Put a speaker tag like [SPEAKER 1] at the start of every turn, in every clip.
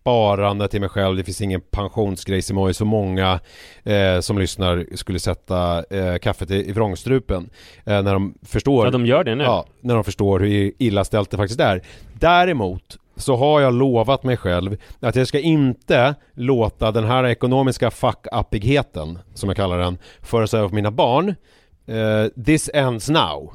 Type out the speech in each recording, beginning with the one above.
[SPEAKER 1] sparande till mig själv, det finns ingen pensionsgrej som så många eh, som lyssnar skulle sätta eh, kaffet i, i vrångstrupen. Eh, när de förstår
[SPEAKER 2] Ja, de gör det nu.
[SPEAKER 1] Ja, när de förstår hur illa ställt det faktiskt är. Däremot så har jag lovat mig själv att jag ska inte låta den här ekonomiska fuck-uppigheten, som jag kallar den, föras över på mina barn. Eh, this ends now,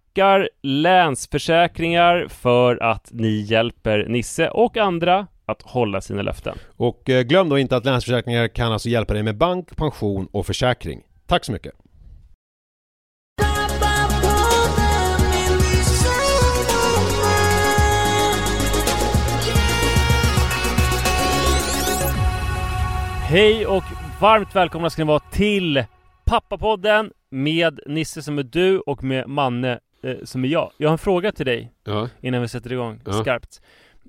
[SPEAKER 2] Länsförsäkringar för att ni hjälper Nisse och andra att hålla sina löften.
[SPEAKER 1] Och eh, glöm då inte att Länsförsäkringar kan alltså hjälpa dig med bank, pension och försäkring. Tack så mycket!
[SPEAKER 2] Hej och varmt välkomna ska ni vara till Pappapodden med Nisse som är du och med Manne eh, som är jag. Jag har en fråga till dig
[SPEAKER 1] Ja,
[SPEAKER 2] innan vi sätter igång
[SPEAKER 1] Ja.
[SPEAKER 2] skarpt.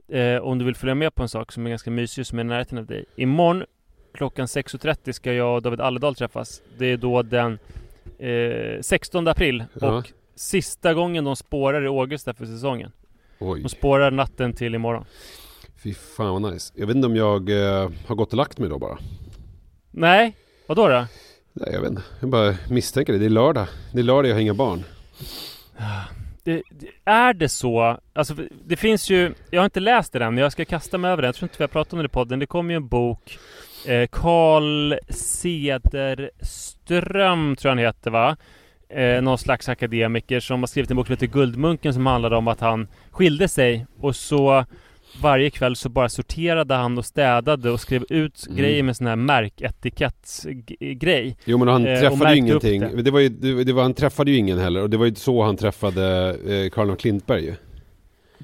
[SPEAKER 2] Eh, om du vill följa med på en sak som är ganska mysig som är i närheten av dig. Imorgon klockan 6.30 ska jag och David Alledal träffas. Det är då den eh, 16 april
[SPEAKER 1] Ja.
[SPEAKER 2] och sista gången de spårar i Ågesta för säsongen.
[SPEAKER 1] oj.
[SPEAKER 2] De spårar natten till imorgon.
[SPEAKER 1] Fy fan vad nice. Jag vet inte om jag eh, har gått och lagt mig då bara.
[SPEAKER 2] Nej, vad då? då?
[SPEAKER 1] Nej, jag vet inte. Jag bara misstänker det. Det är lördag. Det är lördag jag har inga barn.
[SPEAKER 2] Det, är det så? Alltså det finns ju, jag har inte läst det än, jag ska kasta mig över det. Jag tror inte vi har pratat om det i podden. Det kom ju en bok eh, Carl Cederström tror jag han heter va? Eh, någon slags akademiker som har skrivit en bok som heter Guldmunken som handlade om att han skilde sig och så varje kväll så bara sorterade han och städade och skrev ut
[SPEAKER 1] Mm.
[SPEAKER 2] grejer med sån här märketikettsgrej.
[SPEAKER 1] Jo men han
[SPEAKER 2] Eh,
[SPEAKER 1] träffade ju ingenting.
[SPEAKER 2] det.
[SPEAKER 1] Det. var ju, det, var, han träffade ju ingen heller. Och det var ju så han träffade eh, Karl av Klintberg ju.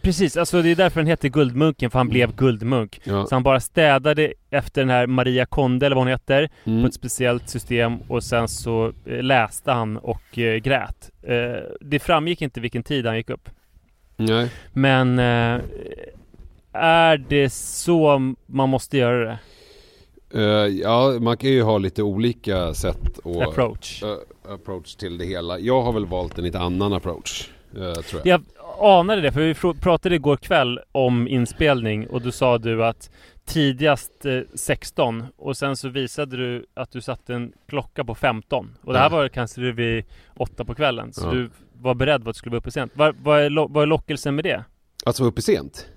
[SPEAKER 2] Precis, alltså det är därför den heter Guldmunken, för han blev guldmunk.
[SPEAKER 1] Ja.
[SPEAKER 2] Så han bara städade efter den här Maria Konde, eller vad hon heter,
[SPEAKER 1] Mm.
[SPEAKER 2] på ett speciellt system och sen så eh, läste han och eh, grät. Eh, det framgick inte vilken tid han gick upp.
[SPEAKER 1] Nej.
[SPEAKER 2] Men eh, är det så man måste göra det?
[SPEAKER 1] Eh, ja, man kan ju ha lite olika sätt och
[SPEAKER 2] Approach.
[SPEAKER 1] eh, approach till det hela. Jag har väl valt en lite annan approach. eh, tror jag.
[SPEAKER 2] Jag anade det, för vi pratade igår kväll om inspelning och då sa du att tidigast eh, 16 och sen så visade du att du satte en klocka på 15 och det här var kanske vid 8 på kvällen så du var beredd på att du skulle vara uppe sent. Vad, är, lo- vad är lockelsen med det?
[SPEAKER 1] Alltså uppe sent?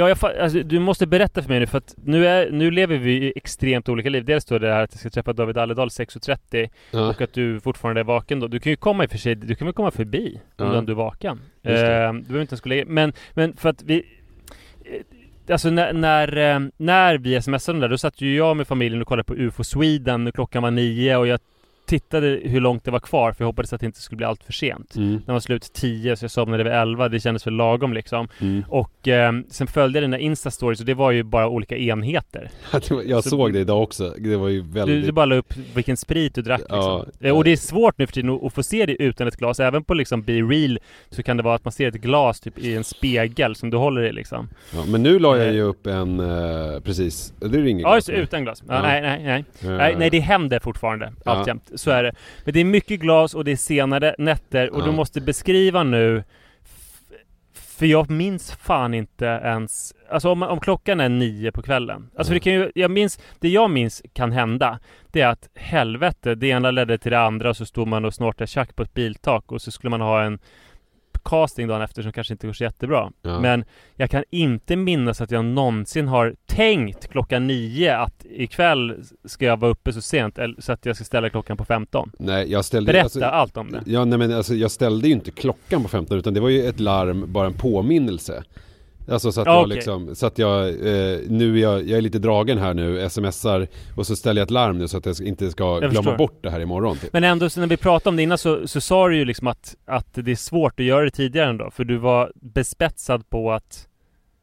[SPEAKER 2] Ja, jag, alltså, du måste berätta för mig nu för att nu, är, nu lever vi extremt olika liv. Dels står det här att jag ska träffa David Alledal 6.30
[SPEAKER 1] Ja.
[SPEAKER 2] och att du fortfarande är vaken då. Du kan ju komma i och för sig, du kan väl komma förbi om
[SPEAKER 1] Ja.
[SPEAKER 2] du ändå är vaken. Eh, du behöver inte ens gå lägga Men, men för att vi... eh, Alltså när, när, eh, när vi smsade där, då satt ju jag med familjen och kollade på UFO Sweden och klockan var nio och jag tittade hur långt det var kvar för jag hoppades att det inte skulle bli allt för sent.
[SPEAKER 1] Mm.
[SPEAKER 2] Den var slut 10 så jag somnade vid 11, det kändes för lagom liksom.
[SPEAKER 1] Mm.
[SPEAKER 2] Och eh, sen följde jag dina Insta-stories och det var ju bara olika enheter.
[SPEAKER 1] Jag
[SPEAKER 2] Så-
[SPEAKER 1] såg det idag också, det var ju
[SPEAKER 2] Du,
[SPEAKER 1] väldigt
[SPEAKER 2] du bara la upp vilken sprit du drack liksom.
[SPEAKER 1] Ja.
[SPEAKER 2] Eh, Och det är svårt nu för tiden att- få se det utan ett glas. Även på liksom Be Real så kan det vara att man ser ett glas typ i en spegel som du håller i liksom.
[SPEAKER 1] ja, Men nu la jag ju upp en, eh, precis, det är inget
[SPEAKER 2] Ja,
[SPEAKER 1] glas nu.
[SPEAKER 2] utan glas. Ja,
[SPEAKER 1] Ja.
[SPEAKER 2] Nej, nej, nej.
[SPEAKER 1] Eh,
[SPEAKER 2] Nej, nej, det händer fortfarande
[SPEAKER 1] Ja.
[SPEAKER 2] alltjämt. Så är det. Men det är mycket glas och det är senare nätter och
[SPEAKER 1] Ja.
[SPEAKER 2] du måste beskriva nu för jag minns fan inte ens Alltså om, om klockan är nio på kvällen Alltså
[SPEAKER 1] Ja.
[SPEAKER 2] det kan ju, jag minns Det jag minns kan hända Det är att helvete, det ena ledde till det andra och så stod man och snortade tjack på ett biltak och så skulle man ha en casting dagen efter som kanske inte går så jättebra.
[SPEAKER 1] Ja.
[SPEAKER 2] Men jag kan inte minnas att jag någonsin har tänkt klockan nio att ikväll ska jag vara uppe så sent så att jag ska ställa klockan på 15
[SPEAKER 1] Nej, jag ställde
[SPEAKER 2] Berätta
[SPEAKER 1] alltså,
[SPEAKER 2] allt om det.
[SPEAKER 1] Ja, nej men alltså jag ställde ju inte klockan på 15 utan det var ju ett larm, bara en påminnelse Alltså så att
[SPEAKER 2] Ja,
[SPEAKER 1] jag
[SPEAKER 2] okej.
[SPEAKER 1] liksom, så att jag, eh, nu är jag, jag är lite dragen här nu, smsar och så ställer jag ett larm nu så att jag inte ska glömma
[SPEAKER 2] förstår.
[SPEAKER 1] bort det här imorgon typ.
[SPEAKER 2] Men ändå, så när vi pratade om det innan så, så sa du ju liksom att, att det är svårt att göra det tidigare ändå För du var bespetsad på att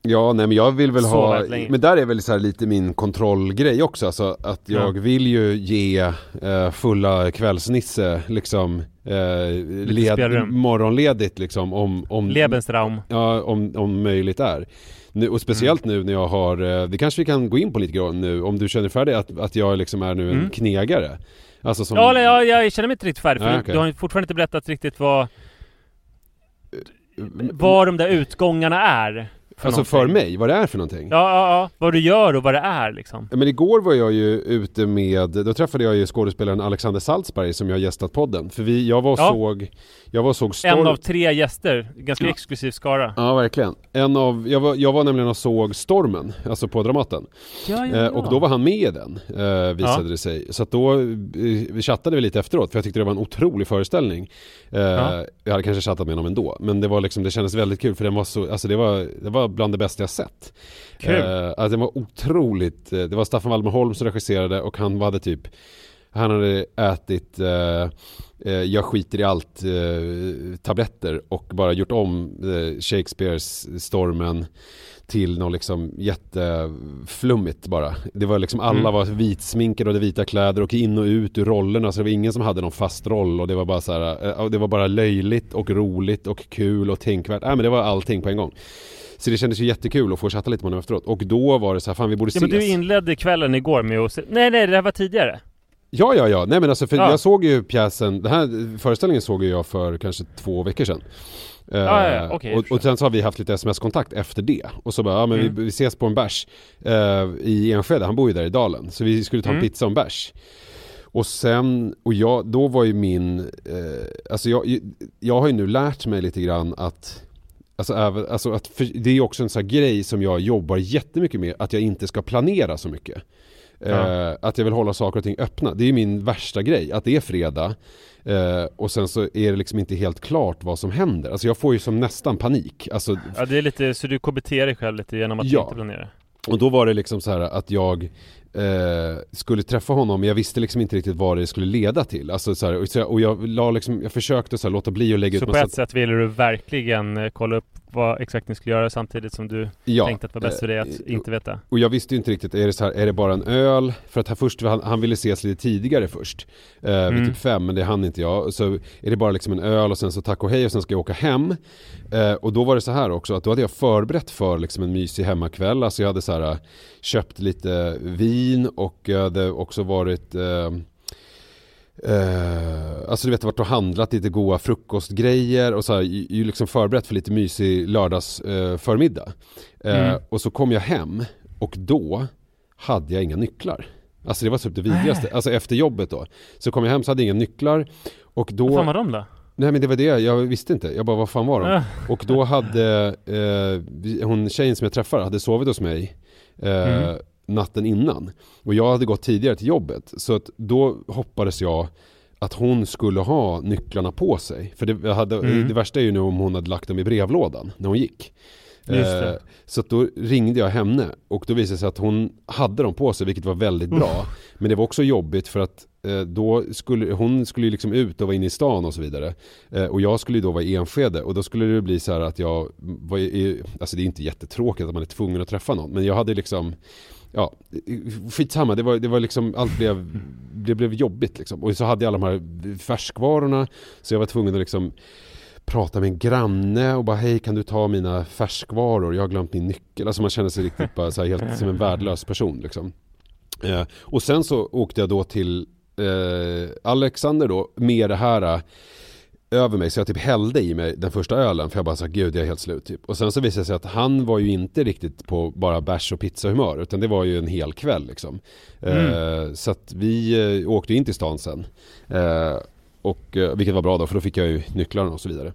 [SPEAKER 1] Ja, nej men jag vill väl ha, men där är väl så lite min kontrollgrej också, alltså att jag
[SPEAKER 2] Ja.
[SPEAKER 1] vill ju ge eh, fulla kvällsnisse liksom eh, led, morgonledigt liksom om, om
[SPEAKER 2] Lebensraum
[SPEAKER 1] Ja, om, om möjligt är. Nu, och speciellt
[SPEAKER 2] Mm.
[SPEAKER 1] nu när jag har, eh, det kanske vi kan gå in på lite grann nu, om du känner för det, att, att jag liksom är nu en
[SPEAKER 2] Mm.
[SPEAKER 1] knegare. Alltså som...
[SPEAKER 2] Ja, eller, ja, jag känner mig inte riktigt färdig för
[SPEAKER 1] Nej,
[SPEAKER 2] du,
[SPEAKER 1] okej.
[SPEAKER 2] du har fortfarande inte berättat riktigt vad,
[SPEAKER 1] Mm,
[SPEAKER 2] vad de där utgångarna är för
[SPEAKER 1] Alltså för
[SPEAKER 2] någonting.
[SPEAKER 1] mig, vad det är för någonting.
[SPEAKER 2] Ja, ja, ja, vad du gör och vad det är liksom
[SPEAKER 1] Men igår var jag ju ute med, då träffade jag ju skådespelaren Alexander Salzberg som jag gästat podden. För vi, jag var och
[SPEAKER 2] Ja.
[SPEAKER 1] såg, jag var och såg Storm...
[SPEAKER 2] En av tre gäster, ganska
[SPEAKER 1] Ja.
[SPEAKER 2] exklusiv skara
[SPEAKER 1] Ja, verkligen. En av, jag var, jag var nämligen och såg Stormen, alltså på Dramaten.
[SPEAKER 2] Ja,
[SPEAKER 1] Eh, och då var han med i den, eh, visade
[SPEAKER 2] Ja.
[SPEAKER 1] det sig. Så att då eh, vi chattade vi lite efteråt, för jag tyckte det var en otrolig föreställning. Eh,
[SPEAKER 2] Ja.
[SPEAKER 1] Jag hade kanske chattat med honom ändå, men det var liksom, det kändes väldigt kul för den var så, alltså det var, det var bland det bästa jag sett.
[SPEAKER 2] Kul.
[SPEAKER 1] Eh, alltså det var otroligt, eh, det var Staffan Waldemar som regisserade och han hade typ, han hade ätit eh, eh, jag skiter i allt eh, tabletter och bara gjort om eh, Shakespeares Stormen till något liksom jätteflummigt bara. Det var liksom alla
[SPEAKER 2] Mm.
[SPEAKER 1] var vitsminkade och hade vita kläder och in och ut ur rollerna så det var ingen som hade någon fast roll och det var bara så här, eh, det var bara löjligt och roligt och kul och tänkvärt. Nej men det var allting på en gång. Så det kändes ju jättekul att få chatta lite med honom efteråt. Och då var det så här, fan vi borde
[SPEAKER 2] Ja men
[SPEAKER 1] ses.
[SPEAKER 2] du inledde kvällen igår med att se... Nej nej, det här var tidigare
[SPEAKER 1] Ja, ja, ja. Nej men alltså för
[SPEAKER 2] Ja.
[SPEAKER 1] jag såg ju pjäsen, den här föreställningen såg ju jag för kanske två veckor sedan. Eh,
[SPEAKER 2] Ja, ja. Okej, jag
[SPEAKER 1] och, och sen så har vi haft lite sms-kontakt efter det. Och så bara, ja men
[SPEAKER 2] Mm.
[SPEAKER 1] vi, vi ses på en bärs eh, i Enskede, han bor ju där i dalen. Så vi skulle ta en
[SPEAKER 2] Mm.
[SPEAKER 1] pizza och en bärs. Och sen, och jag, då var ju min, eh, alltså jag, jag har ju nu lärt mig lite grann att Alltså, även, alltså att det är också en sån grej som jag jobbar jättemycket med, att jag inte ska planera så mycket.
[SPEAKER 2] Ja.
[SPEAKER 1] Eh, att jag vill hålla saker och ting öppna. Det är min värsta grej, att det är fredag eh, och sen så är det liksom inte helt klart vad som händer. Alltså jag får ju som nästan panik. Alltså,
[SPEAKER 2] Ja det är lite, så du KBT dig själv lite genom att
[SPEAKER 1] Ja.
[SPEAKER 2] inte planera
[SPEAKER 1] och då var det liksom så här att jag eh, skulle träffa honom men jag visste liksom inte riktigt vad det skulle leda till. Alltså så här, och, så, och jag, la liksom, jag försökte så här, låta bli att lägga
[SPEAKER 2] Så
[SPEAKER 1] ut
[SPEAKER 2] på ett sätt ville du verkligen eh, kolla upp vad exakt ni skulle göra samtidigt som du
[SPEAKER 1] ja,
[SPEAKER 2] tänkte att det var bäst för dig att
[SPEAKER 1] eh,
[SPEAKER 2] inte veta
[SPEAKER 1] Och jag visste ju inte riktigt, är det så här, är det bara en öl? För att här först, han, han ville ses lite tidigare först. Eh, vid
[SPEAKER 2] Mm.
[SPEAKER 1] typ fem, men det hann inte jag. Så är det bara liksom en öl och sen så tack och hej och sen ska jag åka hem. Eh, och då var det så här också, att då hade jag förberett för liksom en mysig hemmakväll. Alltså jag hade så här, köpt lite vin och jag hade också varit eh, Eh, alltså du vet, varit och handlat lite goda frukostgrejer och så här, ju, liksom förberett för lite mysig lördags eh, förmiddag. Eh,
[SPEAKER 2] Mm.
[SPEAKER 1] Och så kom jag hem och då hade jag inga nycklar. Alltså det var typ det vidrigaste. Alltså efter jobbet då. Så kom jag hem så hade jag inga nycklar. Och då...
[SPEAKER 2] Vad fan var de då?
[SPEAKER 1] Nej men det var det, jag visste inte. Jag bara, vad fan var de?
[SPEAKER 2] Äh.
[SPEAKER 1] Och då hade eh, hon tjejen som jag träffar hade sovit hos mig eh,
[SPEAKER 2] Mm.
[SPEAKER 1] Natten innan. Och jag hade gått tidigare till jobbet. Så att då hoppades jag att hon skulle ha nycklarna på sig. För det, hade,
[SPEAKER 2] Mm.
[SPEAKER 1] det värsta är ju nu om hon hade lagt dem i brevlådan när hon gick. Eh, Så då ringde jag henne och då visade det sig att hon hade dem på sig vilket var väldigt bra. Men det var också jobbigt för att eh, då skulle, hon skulle ju liksom ut och vara inne i stan och så vidare. Eh, och jag skulle ju då vara i Enskede och då skulle det bli så här att jag var alltså det är inte jättetråkigt att man är tvungen att träffa någon, men jag hade liksom Ja, skitsamma, det var, det var liksom, allt blev, det blev jobbigt liksom. Och så hade jag alla de här färskvarorna, så jag var tvungen att liksom prata med en granne och bara hej kan du ta mina färskvaror, jag har glömt min nyckel. Alltså man känner sig riktigt bara så här, helt som en värdelös person liksom. Eh, och sen så åkte jag då till eh, Alexander då med det här eh, över mig så jag typ hällde i mig den första ölen för jag bara sa gud jag är helt slut typ. Och sen så visade det sig att han var ju inte riktigt på bara bärs och pizzahumör utan det var ju en hel kväll liksom. Mm. Eh, så att vi eh, åkte in till stan sen. Eh, och, eh, vilket var bra då för då fick jag ju nycklarna och så vidare.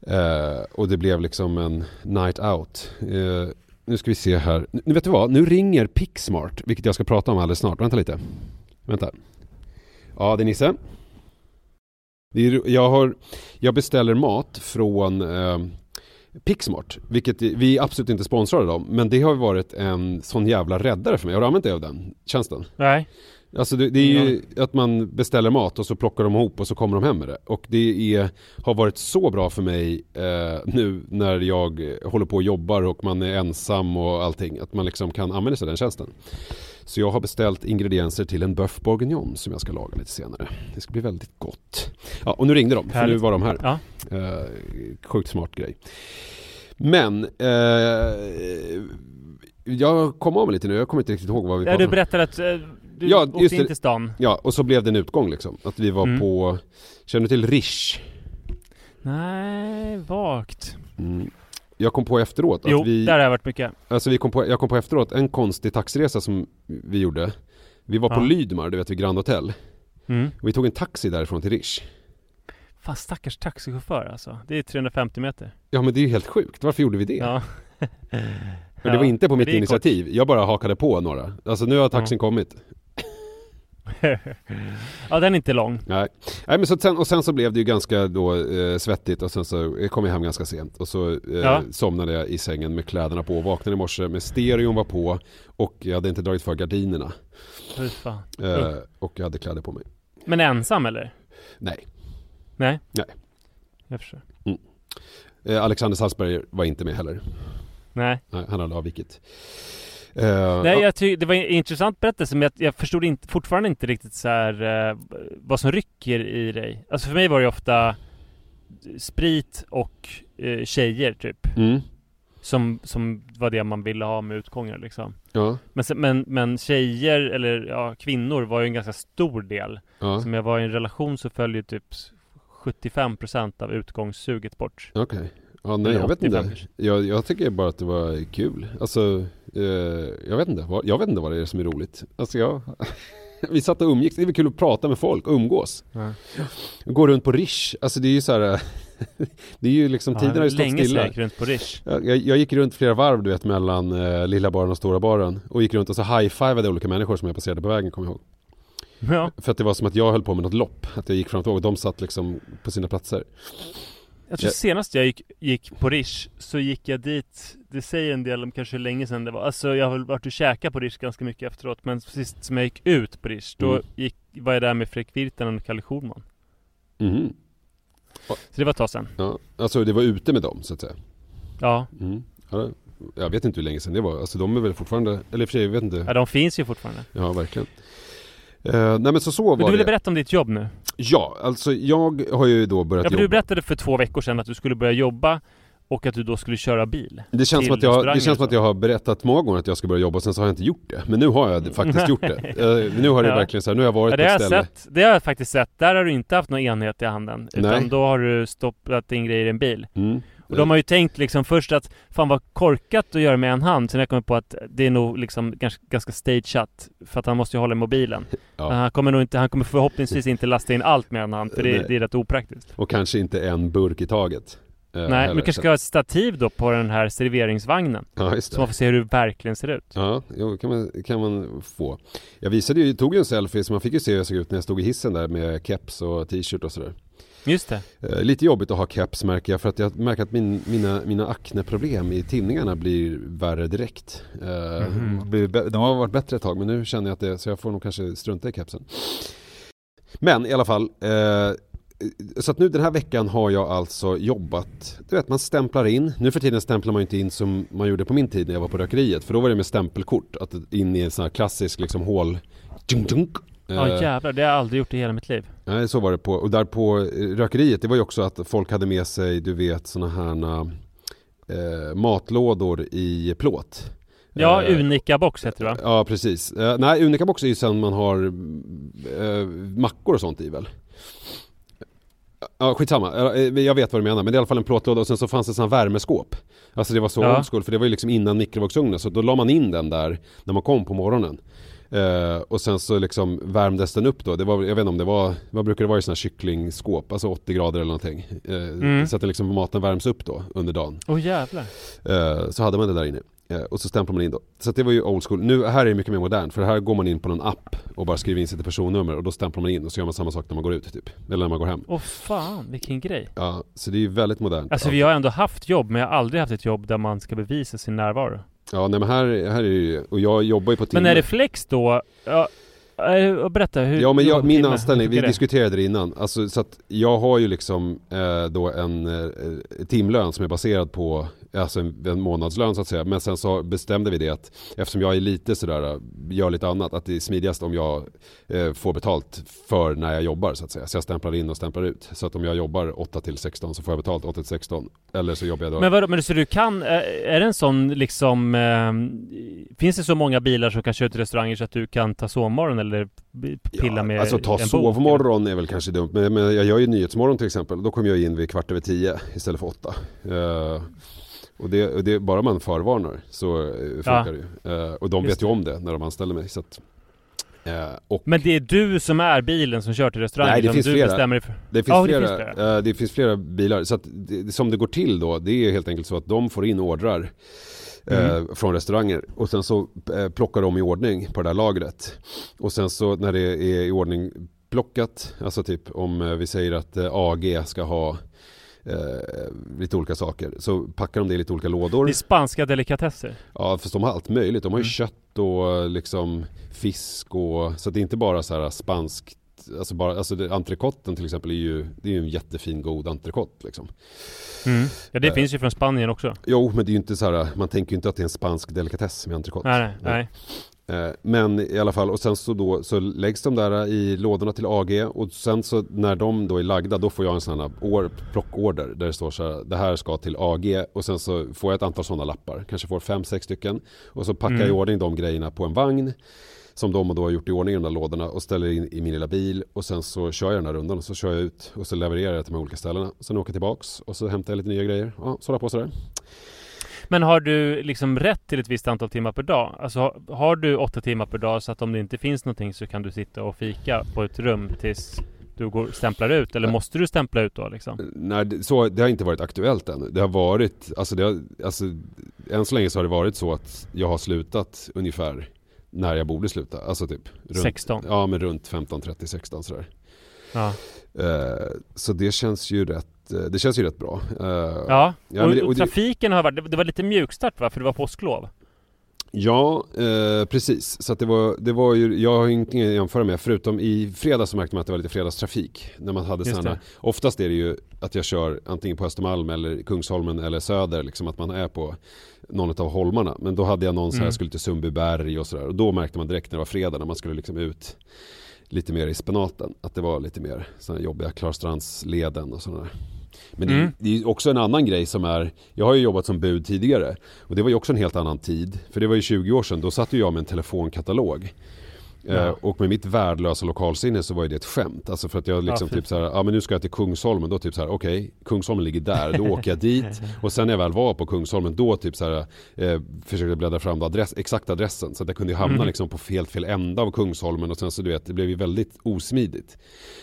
[SPEAKER 1] Eh, och det blev liksom en night out. Eh, nu ska vi se här. Nu vet du vad? Nu ringer Pixmart, vilket jag ska prata om alldeles snart. Vänta lite. Vänta. Ja, det är Nisse. Jag, har, jag beställer mat från eh, Pixmart, vilket vi absolut inte sponsrade dem, men det har varit en sån jävla räddare för mig. Har du använt dig av den tjänsten?
[SPEAKER 2] Nej.
[SPEAKER 1] Alltså det, det är ju att man beställer mat och så plockar de ihop och så kommer de hem med det. Och det är, har varit så bra för mig eh, nu när jag håller på och jobbar och man är ensam och allting. Att man liksom kan använda sig av den tjänsten. Så jag har beställt ingredienser till en boeuf bourguignon som jag ska laga lite senare. Det ska bli väldigt gott. Ja, och nu ringde de, för nu var de här.
[SPEAKER 2] Ja.
[SPEAKER 1] Eh, sjukt smart grej. Men eh, jag kom av mig lite nu, jag kommer inte riktigt ihåg vad vi
[SPEAKER 2] pratade om. Du berättade att eh, du ja, åkte in till stan.
[SPEAKER 1] Ja, och så blev det en utgång liksom. Att vi var mm. på, känner du till Rish?
[SPEAKER 2] Nej, vagt.
[SPEAKER 1] Mm. Jag kom på efteråt
[SPEAKER 2] att jo, vi... där har jag varit mycket.
[SPEAKER 1] Alltså vi kom på, jag kom på efteråt en konstig taxiresa som vi gjorde. Vi var på ja. Lydmar, du vet vid Grand Hotel. Mm. Och vi tog en taxi därifrån till Rish.
[SPEAKER 2] Fan stackars taxichaufför alltså. Det är 350 meter.
[SPEAKER 1] Ja men det är ju helt sjukt. Varför gjorde vi det? Ja. För det var inte på mitt initiativ. Kort. Jag bara hakade på några. Alltså nu har taxin ja. kommit.
[SPEAKER 2] ja den är inte lång.
[SPEAKER 1] Nej, Nej men så sen, och sen så blev det ju ganska då eh, svettigt och sen så kom jag hem ganska sent och så eh, ja. somnade jag i sängen med kläderna på och vaknade i morse med stereon var på och jag hade inte dragit för gardinerna. Eh, och jag hade kläder på mig.
[SPEAKER 2] Men ensam eller?
[SPEAKER 1] Nej.
[SPEAKER 2] Nej?
[SPEAKER 1] Nej.
[SPEAKER 2] Jag förstår.
[SPEAKER 1] Mm. Eh, Alexander Salzberg var inte med heller.
[SPEAKER 2] Nej.
[SPEAKER 1] Nej han hade avvikit.
[SPEAKER 2] Uh, Nej, jag tycker det var en intressant berättelse, men jag, jag förstod inte, fortfarande inte riktigt så här, uh, vad som rycker i dig. Alltså för mig var det ofta sprit och uh, tjejer typ. Mm. Som, som var det man ville ha med utgångar liksom.
[SPEAKER 1] Ja.
[SPEAKER 2] Men, men, men tjejer, eller ja, kvinnor var ju en ganska stor del. Ja. Som jag var i en relation så följde typ 75% av utgångssuget bort.
[SPEAKER 1] Okej. Okay. Ja, nej jag vet inte. Jag, jag tycker bara att det var kul. Alltså, eh, jag vet inte. Jag vet inte vad det är som är roligt. Alltså jag... Vi satt och umgicks, det är väl kul att prata med folk, umgås. Ja. Gå runt på Rish, alltså det är ju så här. det är ju liksom, ja, tiden har ju stått länge stilla.
[SPEAKER 2] Länge runt på Rish.
[SPEAKER 1] Jag, jag, gick runt flera varv du vet mellan eh, lilla baren och stora baren. Och gick runt och så high-fivade olika människor som jag passerade på vägen, kommer jag ihåg. Ja. För att det var som att jag höll på med något lopp. Att jag gick fram och de satt liksom på sina platser.
[SPEAKER 2] Jag tror senast jag gick, gick på Rish så gick jag dit Det säger en del om kanske hur länge sedan det var Alltså jag har varit och käkat på Rish ganska mycket efteråt Men sist som jag gick ut på Rish Då mm. gick, var jag där med Fredrik Virtanen och Kalle Schulman
[SPEAKER 1] mm.
[SPEAKER 2] Så det var ett tag sedan
[SPEAKER 1] ja, Alltså det var ute med dem så att säga
[SPEAKER 2] Ja,
[SPEAKER 1] mm. ja Jag vet inte hur länge sedan det var Alltså de är väl fortfarande Eller för sig, jag vet inte
[SPEAKER 2] Ja de finns ju fortfarande
[SPEAKER 1] Ja verkligen Uh, nej men så så var
[SPEAKER 2] men du ville det. berätta om ditt jobb nu?
[SPEAKER 1] Ja, alltså jag har ju då börjat
[SPEAKER 2] ja,
[SPEAKER 1] jobba
[SPEAKER 2] Du berättade för två veckor sedan att du skulle börja jobba och att du då skulle köra bil
[SPEAKER 1] Det känns, som att, jag, det känns som att jag har berättat många gånger att jag ska börja jobba sen så har jag inte gjort det. Men nu har jag faktiskt gjort det. Uh, Nu har det ja. verkligen så här, nu har jag varit ja,
[SPEAKER 2] det
[SPEAKER 1] på
[SPEAKER 2] ett ställe. sett, Det har jag faktiskt sett, där har du inte haft någon enhet i handen Utan Nej. då har du stoppat in grejer i en bil.
[SPEAKER 1] Mm.
[SPEAKER 2] Och de har ju tänkt liksom först att Fan vad korkat att göra med en hand. Sen jag kommit på att det är nog liksom ganska, ganska stageat För att han måste ju hålla i mobilen. Ja. Han kommer nog inte, han kommer förhoppningsvis inte lasta in allt med en hand För det, det är rätt opraktiskt.
[SPEAKER 1] Och kanske inte en burk i taget
[SPEAKER 2] eh, Nej, men du kanske ska ha ett stativ då på den här serveringsvagnen
[SPEAKER 1] Ja, just det
[SPEAKER 2] Så man får se hur det verkligen ser ut.
[SPEAKER 1] Ja, jo, kan man, kan man få. Jag visade ju, tog ju en selfie så man fick ju se hur jag såg ut när jag stod i hissen där med keps och t-shirt och sådär
[SPEAKER 2] Just det.
[SPEAKER 1] Eh, lite jobbigt att ha keps märker jag för att jag märker att min, mina, mina akneproblem i tinningarna blir värre direkt. Mm. De har varit bättre ett tag men nu känner jag att det, så jag får nog kanske strunta i kepsen. Men i alla fall, eh, så att nu den här veckan har jag alltså jobbat, du vet man stämplar in, nu för tiden stämplar man ju inte in som man gjorde på min tid när jag var på rökeriet, för då var det med stämpelkort, att in i en sån här klassisk liksom hål.
[SPEAKER 2] Ja
[SPEAKER 1] Eh,
[SPEAKER 2] jävlar, det har jag aldrig gjort i hela mitt liv.
[SPEAKER 1] Nej, så var det på. Och där på eh, rökeriet, det var ju också att folk hade med sig, du vet, såna här eh, matlådor i plåt.
[SPEAKER 2] Ja,
[SPEAKER 1] Eh,
[SPEAKER 2] unika box heter det va?
[SPEAKER 1] Ja, precis. Eh, nej, Unica Box är ju sen man har eh, mackor och sånt i väl? Ja, skitsamma. Eh, Jag vet vad du menar, men det är i alla fall en plåtlåda och sen så fanns det sådana värmeskåp. Alltså det var så
[SPEAKER 2] Ja.
[SPEAKER 1] old school, för det var ju liksom innan mikrovågsugnen, så då la man in den där när man kom på morgonen. Eh, och sen så liksom värmdes den upp då, det var, jag vet inte om det var, vad brukar det vara i sådana här kycklingskåp, alltså 80 grader eller någonting. Eh,
[SPEAKER 2] Mm.
[SPEAKER 1] Så att det liksom maten värms upp då under dagen.
[SPEAKER 2] Åh jävlar.
[SPEAKER 1] Eh, så hade man det där inne. Eh, och så stämplar man in då. Så det var ju old school. Nu här är det mycket mer modernt för här går man in på någon app och bara skriver in sitt personnummer och då stämplar man in och så gör man samma sak när man går ut typ. Eller när man går hem.
[SPEAKER 2] Åh fan, vilken grej.
[SPEAKER 1] Ja, så det är ju väldigt modernt.
[SPEAKER 2] Alltså vi har ändå haft jobb, men jag har aldrig haft ett jobb där man ska bevisa sin närvaro.
[SPEAKER 1] Ja, nej men här, här är ju, och jag jobbar ju på timme.
[SPEAKER 2] Men är det flex då? Ja, eh, berätta hur
[SPEAKER 1] Ja men jag, min
[SPEAKER 2] timme-
[SPEAKER 1] anställning, vi
[SPEAKER 2] det?
[SPEAKER 1] diskuterade det innan. Alltså, så att jag har ju liksom eh, då en eh, timlön som är baserad på alltså en, en månadslön så att säga. Men sen så bestämde vi det att eftersom jag är lite sådär, gör lite annat, att det är smidigast om jag eh, får betalt för när jag jobbar så att säga. Så jag stämplar in och stämplar ut. Så att om jag jobbar 8 till 16 så får jag betalt 8 till 16. Eller så jobbar jag då
[SPEAKER 2] Men vadå, men så du kan, eh, är det en sån liksom eh, Finns det så många bilar som kan köra till restauranger så att du kan ta sovmorgon eller pilla med
[SPEAKER 1] Alltså ta
[SPEAKER 2] en bok?
[SPEAKER 1] sovmorgon är väl kanske dumt, men, men jag gör ju Nyhetsmorgon till exempel. Då kommer jag in vid kvart över tio istället för åtta. Eh, och det, och det, bara man förvarnar så eh, funkar
[SPEAKER 2] Ja.
[SPEAKER 1] det ju. Eh, och de
[SPEAKER 2] Just
[SPEAKER 1] vet ju om det när de anställer mig. Så att, eh,
[SPEAKER 2] Men det är du som är bilen som kör till restaurangen?
[SPEAKER 1] Nej, det finns flera.
[SPEAKER 2] bestämmer för...
[SPEAKER 1] det finns,
[SPEAKER 2] Ja, det
[SPEAKER 1] flera,
[SPEAKER 2] finns flera.
[SPEAKER 1] eh, det finns flera bilar. Så att det, som det går till då, det är helt enkelt så att de får in ordrar. Eh,
[SPEAKER 2] Mm.
[SPEAKER 1] från restauranger och sen så plockar de i ordning på det där lagret. Och sen så när det är i ordning plockat, alltså typ om vi säger att AG ska ha eh, lite olika saker. Så packar de det i lite olika lådor.
[SPEAKER 2] Det är spanska delikatesser?
[SPEAKER 1] Ja, fast de har allt möjligt. De har ju
[SPEAKER 2] Mm.
[SPEAKER 1] kött och liksom fisk och så det är inte bara så här spanskt Alltså, bara, alltså entrecoten till exempel är ju, det är ju en jättefin god entrecote liksom.
[SPEAKER 2] Mm. Ja det
[SPEAKER 1] Eh.
[SPEAKER 2] finns ju från Spanien också.
[SPEAKER 1] Jo, men det är ju inte så här, man tänker ju inte att det är en spansk delikatess med entrecote.
[SPEAKER 2] Nej, nej, nej.
[SPEAKER 1] Eh, Men i alla fall, och sen så då så läggs de där i lådorna till AG och sen så när de då är lagda då får jag en sån här plockorder där det står så här, det här ska till AG och sen så får jag ett antal sådana lappar, kanske får fem, sex stycken och så packar jag i
[SPEAKER 2] Mm.
[SPEAKER 1] ordning de grejerna på en vagn som de då har gjort i ordning i de där lådorna och ställer in i min lilla bil och sen så kör jag den här rundan och så kör jag ut och så levererar jag till de här olika ställena. Sen åker jag tillbaks och så hämtar jag lite nya grejer. Ja, så håller jag på sådär.
[SPEAKER 2] Men har du liksom rätt till ett visst antal timmar per dag? Alltså har- du åtta timmar per dag så att om det inte finns någonting så kan du sitta och fika på ett rum tills du går, stämplar ut? Eller måste du stämpla ut då liksom?
[SPEAKER 1] Nej, det- så, det har inte varit aktuellt än. Det har varit, alltså, det har, alltså än så länge så har det varit så att jag har slutat ungefär när jag borde sluta. Alltså typ runt,
[SPEAKER 2] 16?
[SPEAKER 1] Ja, men runt 15, 30, 16 sådär.
[SPEAKER 2] Ja.
[SPEAKER 1] Eh, så det känns ju rätt, eh, det känns ju rätt bra. Eh,
[SPEAKER 2] Ja,
[SPEAKER 1] Ja,
[SPEAKER 2] och,
[SPEAKER 1] det-
[SPEAKER 2] och trafiken har varit, det- var lite mjukstart va? För det var påsklov?
[SPEAKER 1] Ja, eh, precis. Så det var, det var ju, jag har ingenting att jämföra med. Förutom i fredags så märkte man att det var lite fredagstrafik. När man hade såna, oftast är det ju att jag kör antingen på Östermalm eller Kungsholmen eller Söder. Liksom att man är på någon av holmarna. Men då hade jag någon så här,
[SPEAKER 2] Mm.
[SPEAKER 1] jag skulle till Sundbyberg och sådär. Och då märkte man direkt när det var fredag när man skulle liksom ut lite mer i spenaten. Att det var lite mer sådana jobbiga Klarstrandsleden och sådär. Men det,
[SPEAKER 2] Mm.
[SPEAKER 1] det är ju också en annan grej som är, jag har ju jobbat som bud tidigare och det var ju också en helt annan tid. För det var ju 20 år sedan, då satt ju jag med en telefonkatalog.
[SPEAKER 2] Ja.
[SPEAKER 1] Eh, och med mitt värdelösa lokalsinne så var ju det ett skämt. Alltså för att jag liksom
[SPEAKER 2] Ja,
[SPEAKER 1] typ såhär, ja men nu ska jag till Kungsholmen, då typ såhär, okej, Kungsholmen ligger där, då åker jag dit. Och sen när jag väl var på Kungsholmen, då typ såhär, eh, försökte jag bläddra fram adress, exakt adressen. Så att jag kunde hamna
[SPEAKER 2] Mm.
[SPEAKER 1] liksom på helt fel ända av Kungsholmen och sen så du vet, det blev ju väldigt osmidigt.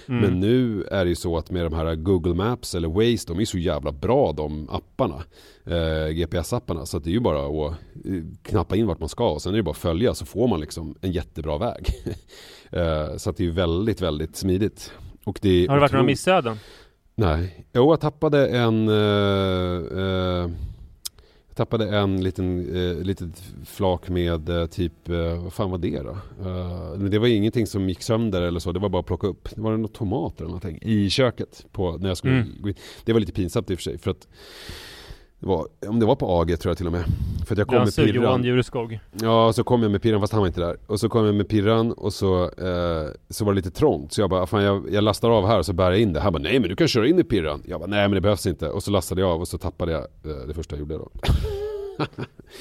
[SPEAKER 2] Mm.
[SPEAKER 1] Men nu är det ju så att med de här Google Maps eller Waze, de är så jävla bra de apparna. Eh, GPS-apparna. Så att det är ju bara att eh, knappa in vart man ska och sen är det bara att följa så får man liksom en jättebra väg. eh, så att det är väldigt, väldigt smidigt. Och det
[SPEAKER 2] Har det varit några missöden?
[SPEAKER 1] Nej. Jo, jag tappade en... Eh, eh, jag tappade en liten eh, litet flak med eh, typ, eh, vad fan var det då? Uh, men det var ingenting som gick sönder eller så, det var bara att plocka upp. Det var några tomater eller någonting i köket på, när jag skulle
[SPEAKER 2] Mm.
[SPEAKER 1] gå in. Det var lite pinsamt i och för sig för att det var, om det var på AG tror jag till och med. För att jag kom
[SPEAKER 2] Alltså
[SPEAKER 1] med
[SPEAKER 2] Johan
[SPEAKER 1] pirran.
[SPEAKER 2] Jureskog.
[SPEAKER 1] Ja, så kom jag med pirran fast han var inte där. Och så kom jag med pirran och så, eh, så var det lite trångt. Så jag bara, fan jag, jag lastar av här och så bär jag in det. Han bara, nej men du kan köra in i pirran. Jag bara, nej men det behövs inte. Och så lastade jag av och så tappade jag eh, det första jag gjorde då.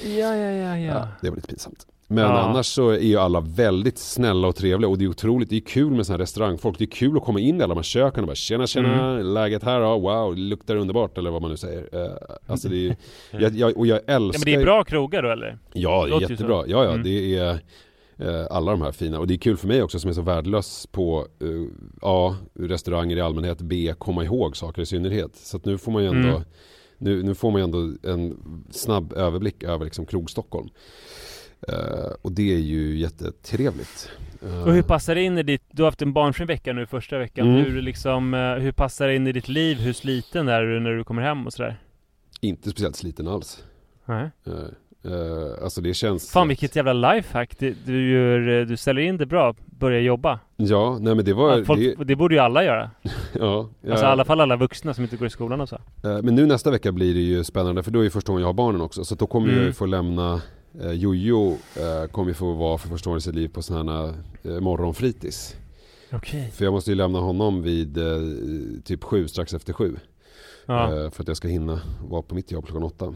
[SPEAKER 2] Ja, ja, ja,
[SPEAKER 1] Ja, det var lite pinsamt. Men
[SPEAKER 2] Ja.
[SPEAKER 1] annars så är ju alla väldigt snälla och trevliga och det är otroligt, det är kul med sådana här restaurangfolk. Det är kul att komma in i alla de här köken och bara tjena tjena, läget här då, wow, luktar underbart eller vad man nu säger. Eh, alltså det är jag, jag, och jag älskar
[SPEAKER 2] Ja, men det är bra krogar då eller?
[SPEAKER 1] Ja, det är jättebra. Ja, ja,
[SPEAKER 2] Mm.
[SPEAKER 1] det är eh, alla de här fina. Och det är kul för mig också som är så värdelös på eh, A. Restauranger i allmänhet, B. Komma ihåg saker i synnerhet. Så att nu får man ju ändå
[SPEAKER 2] Mm.
[SPEAKER 1] nu, nu får man ju ändå en snabb överblick över liksom Krog-Stockholm. Eh, och det är ju jättetrevligt. Eh,
[SPEAKER 2] Och hur passar det in i ditt, du har haft en barnfri vecka nu första veckan.
[SPEAKER 1] Mm.
[SPEAKER 2] Hur liksom, eh, hur passar det in i ditt liv? Hur sliten är du när du kommer hem och sådär?
[SPEAKER 1] Inte speciellt sliten alls.
[SPEAKER 2] Nej.
[SPEAKER 1] Eh, eh, alltså det känns...
[SPEAKER 2] Fan vilket jävla lifehack. Du, du, gör, eh, du ställer in det bra, börjar jobba.
[SPEAKER 1] Ja, nej men det var...
[SPEAKER 2] Ja, folk,
[SPEAKER 1] det,
[SPEAKER 2] det, borde ju alla göra.
[SPEAKER 1] ja,
[SPEAKER 2] Alltså i alla fall alla vuxna som inte går i skolan och så.
[SPEAKER 1] Eh, Men nu nästa vecka blir det ju spännande för då är det första gången jag har barnen också. Så då kommer
[SPEAKER 2] Mm.
[SPEAKER 1] jag ju få lämna eh, Jojo eh, kommer ju få vara för första gången i sitt liv på sådana här eh, morgonfritids.
[SPEAKER 2] Okej.
[SPEAKER 1] För jag måste ju lämna honom vid eh, typ sju, strax efter sju.
[SPEAKER 2] Ja,
[SPEAKER 1] Eh, för att jag ska hinna vara på mitt jobb klockan åtta.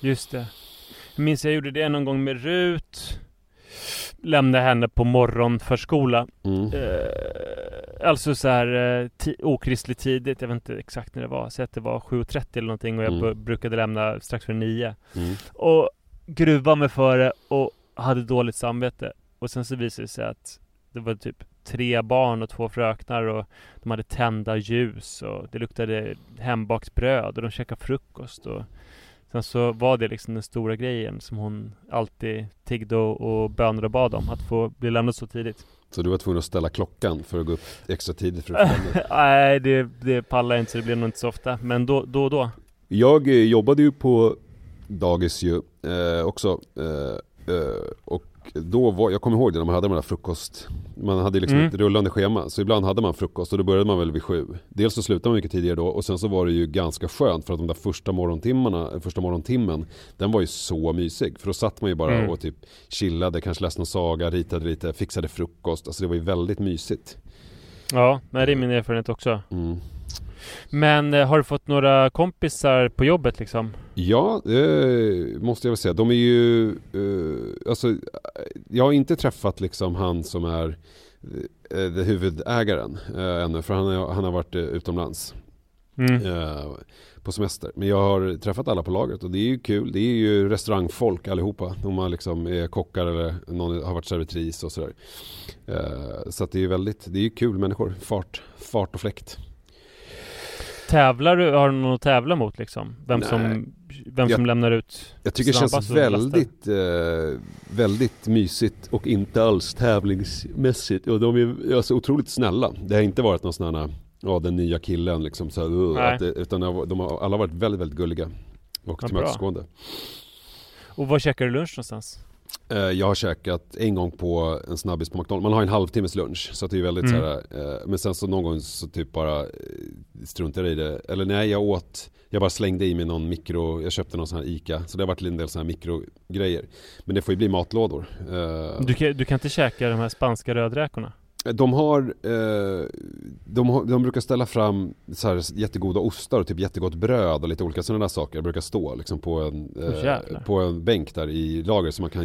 [SPEAKER 2] just det. Jag minns jag gjorde det någon gång med Rut. Lämnade henne på morgonförskola.
[SPEAKER 1] Mm.
[SPEAKER 2] Eh, alltså så här eh, okristligt tidigt. Jag vet inte exakt när det var. Säg att det var 7.30 eller någonting och jag
[SPEAKER 1] Mm.
[SPEAKER 2] brukade lämna strax före 9.
[SPEAKER 1] Mm.
[SPEAKER 2] Och gruva mig för det och hade dåligt samvete. Och sen så visade det sig att det var typ tre barn och två fröknar och de hade tända ljus och det luktade hembakt bröd och de käkade frukost och sen så var det liksom den stora grejen som hon alltid tiggde och, bönade och bad om att få bli lämnad så tidigt.
[SPEAKER 1] Så du var tvungen att ställa klockan för att gå upp extra tidigt för att få.
[SPEAKER 2] Nej, det, det pallar jag inte så det blev nog inte så ofta. Men då, då då.
[SPEAKER 1] Jag eh, jobbade ju på dagis ju eh, också. Eh, eh, och då var, jag kommer ihåg det när man hade de där frukost. Man hade liksom
[SPEAKER 2] Mm.
[SPEAKER 1] ett rullande schema. Så ibland hade man frukost och då började man väl vid sju. Dels så slutade man mycket tidigare då och sen så var det ju ganska skönt för att de där första morgontimmarna, första morgontimmen, den var ju så mysig. För då satt man ju bara
[SPEAKER 2] Mm.
[SPEAKER 1] och typ chillade, kanske läste någon saga, ritade lite, fixade frukost. Alltså det var ju väldigt mysigt.
[SPEAKER 2] Ja, nej, det är min erfarenhet också.
[SPEAKER 1] Mm.
[SPEAKER 2] Men eh, har du fått några kompisar på jobbet liksom?
[SPEAKER 1] Ja, det måste jag väl säga. De är ju, eh, alltså, jag har inte träffat liksom han som är eh, det huvudägaren eh, ännu, för han, är, han har varit eh, utomlands
[SPEAKER 2] Mm.
[SPEAKER 1] eh, på semester. Men jag har träffat alla på lagret och det är ju kul. Det är ju restaurangfolk allihopa. De har liksom är kockar eller någon har varit servitris och sådär. Eh, så att det är ju väldigt, det är ju kul människor. Fart, fart och fläkt.
[SPEAKER 2] Tävlar du? Har du någon att tävla mot liksom? Vem
[SPEAKER 1] Nej.
[SPEAKER 2] som, vem
[SPEAKER 1] Jag-
[SPEAKER 2] som lämnar ut
[SPEAKER 1] Jag tycker det känns väldigt, eh, väldigt mysigt och inte alls tävlingsmässigt. Och de är alltså otroligt snälla. Det har inte varit någon sån här, ja den nya killen liksom så här, att Utan de har- de har alla varit väldigt, väldigt gulliga. Och
[SPEAKER 2] Ja,
[SPEAKER 1] tillmötesgående.
[SPEAKER 2] Och var käkar du lunch någonstans?
[SPEAKER 1] Eh, Jag har käkat en gång på en snabbis på McDonalds. Man har en halvtimmes lunch. Så det är väldigt
[SPEAKER 2] Mm.
[SPEAKER 1] så här, eh, Men sen så någon gång så typ bara eh, struntade jag i det. Eller nej, jag åt. Jag bara slängde i mig någon mikro. Jag köpte någon sån här ICA. Så det har varit en del såna här mikrogrejer. Men det får ju bli matlådor.
[SPEAKER 2] Du kan, du kan inte käka de här spanska rödräkorna?
[SPEAKER 1] De har, de har, de brukar ställa fram så här jättegoda ostar och typ jättegott bröd och lite olika sådana där saker. Det brukar stå liksom på en,
[SPEAKER 2] jävlar.
[SPEAKER 1] på en bänk där i lagret så man kan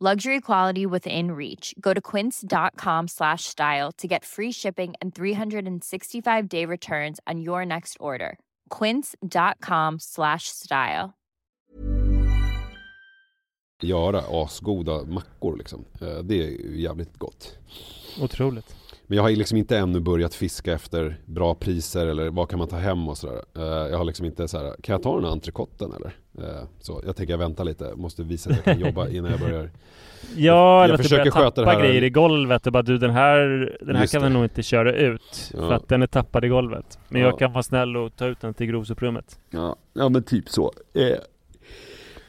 [SPEAKER 3] Luxury quality within reach. Go to quince.com slash style to get free shipping and 365-day returns on your next order. quince.com slash style.
[SPEAKER 1] göra asgoda mackor liksom. Eh, Det är jävligt gott.
[SPEAKER 2] Otroligt.
[SPEAKER 1] Men jag har liksom inte ännu börjat fiska efter bra priser eller vad kan man ta hem och sådär. Eh, Jag har liksom inte så här, kan jag ta den här entrecoten eller? Eh, Så jag tänker jag väntar lite, måste visa att jag kan jobba innan jag börjar.
[SPEAKER 2] Ja,
[SPEAKER 1] Jag
[SPEAKER 2] eller att du
[SPEAKER 1] försöker
[SPEAKER 2] börjar tappa
[SPEAKER 1] här-
[SPEAKER 2] grejer i golvet och bara du den här, den här
[SPEAKER 1] Just
[SPEAKER 2] kan vi nog inte köra ut.
[SPEAKER 1] Ja.
[SPEAKER 2] För att den är tappad i golvet. Men
[SPEAKER 1] Ja.
[SPEAKER 2] jag kan vara snäll och ta ut den till grovsoprummet.
[SPEAKER 1] Ja, ja men typ så. Eh,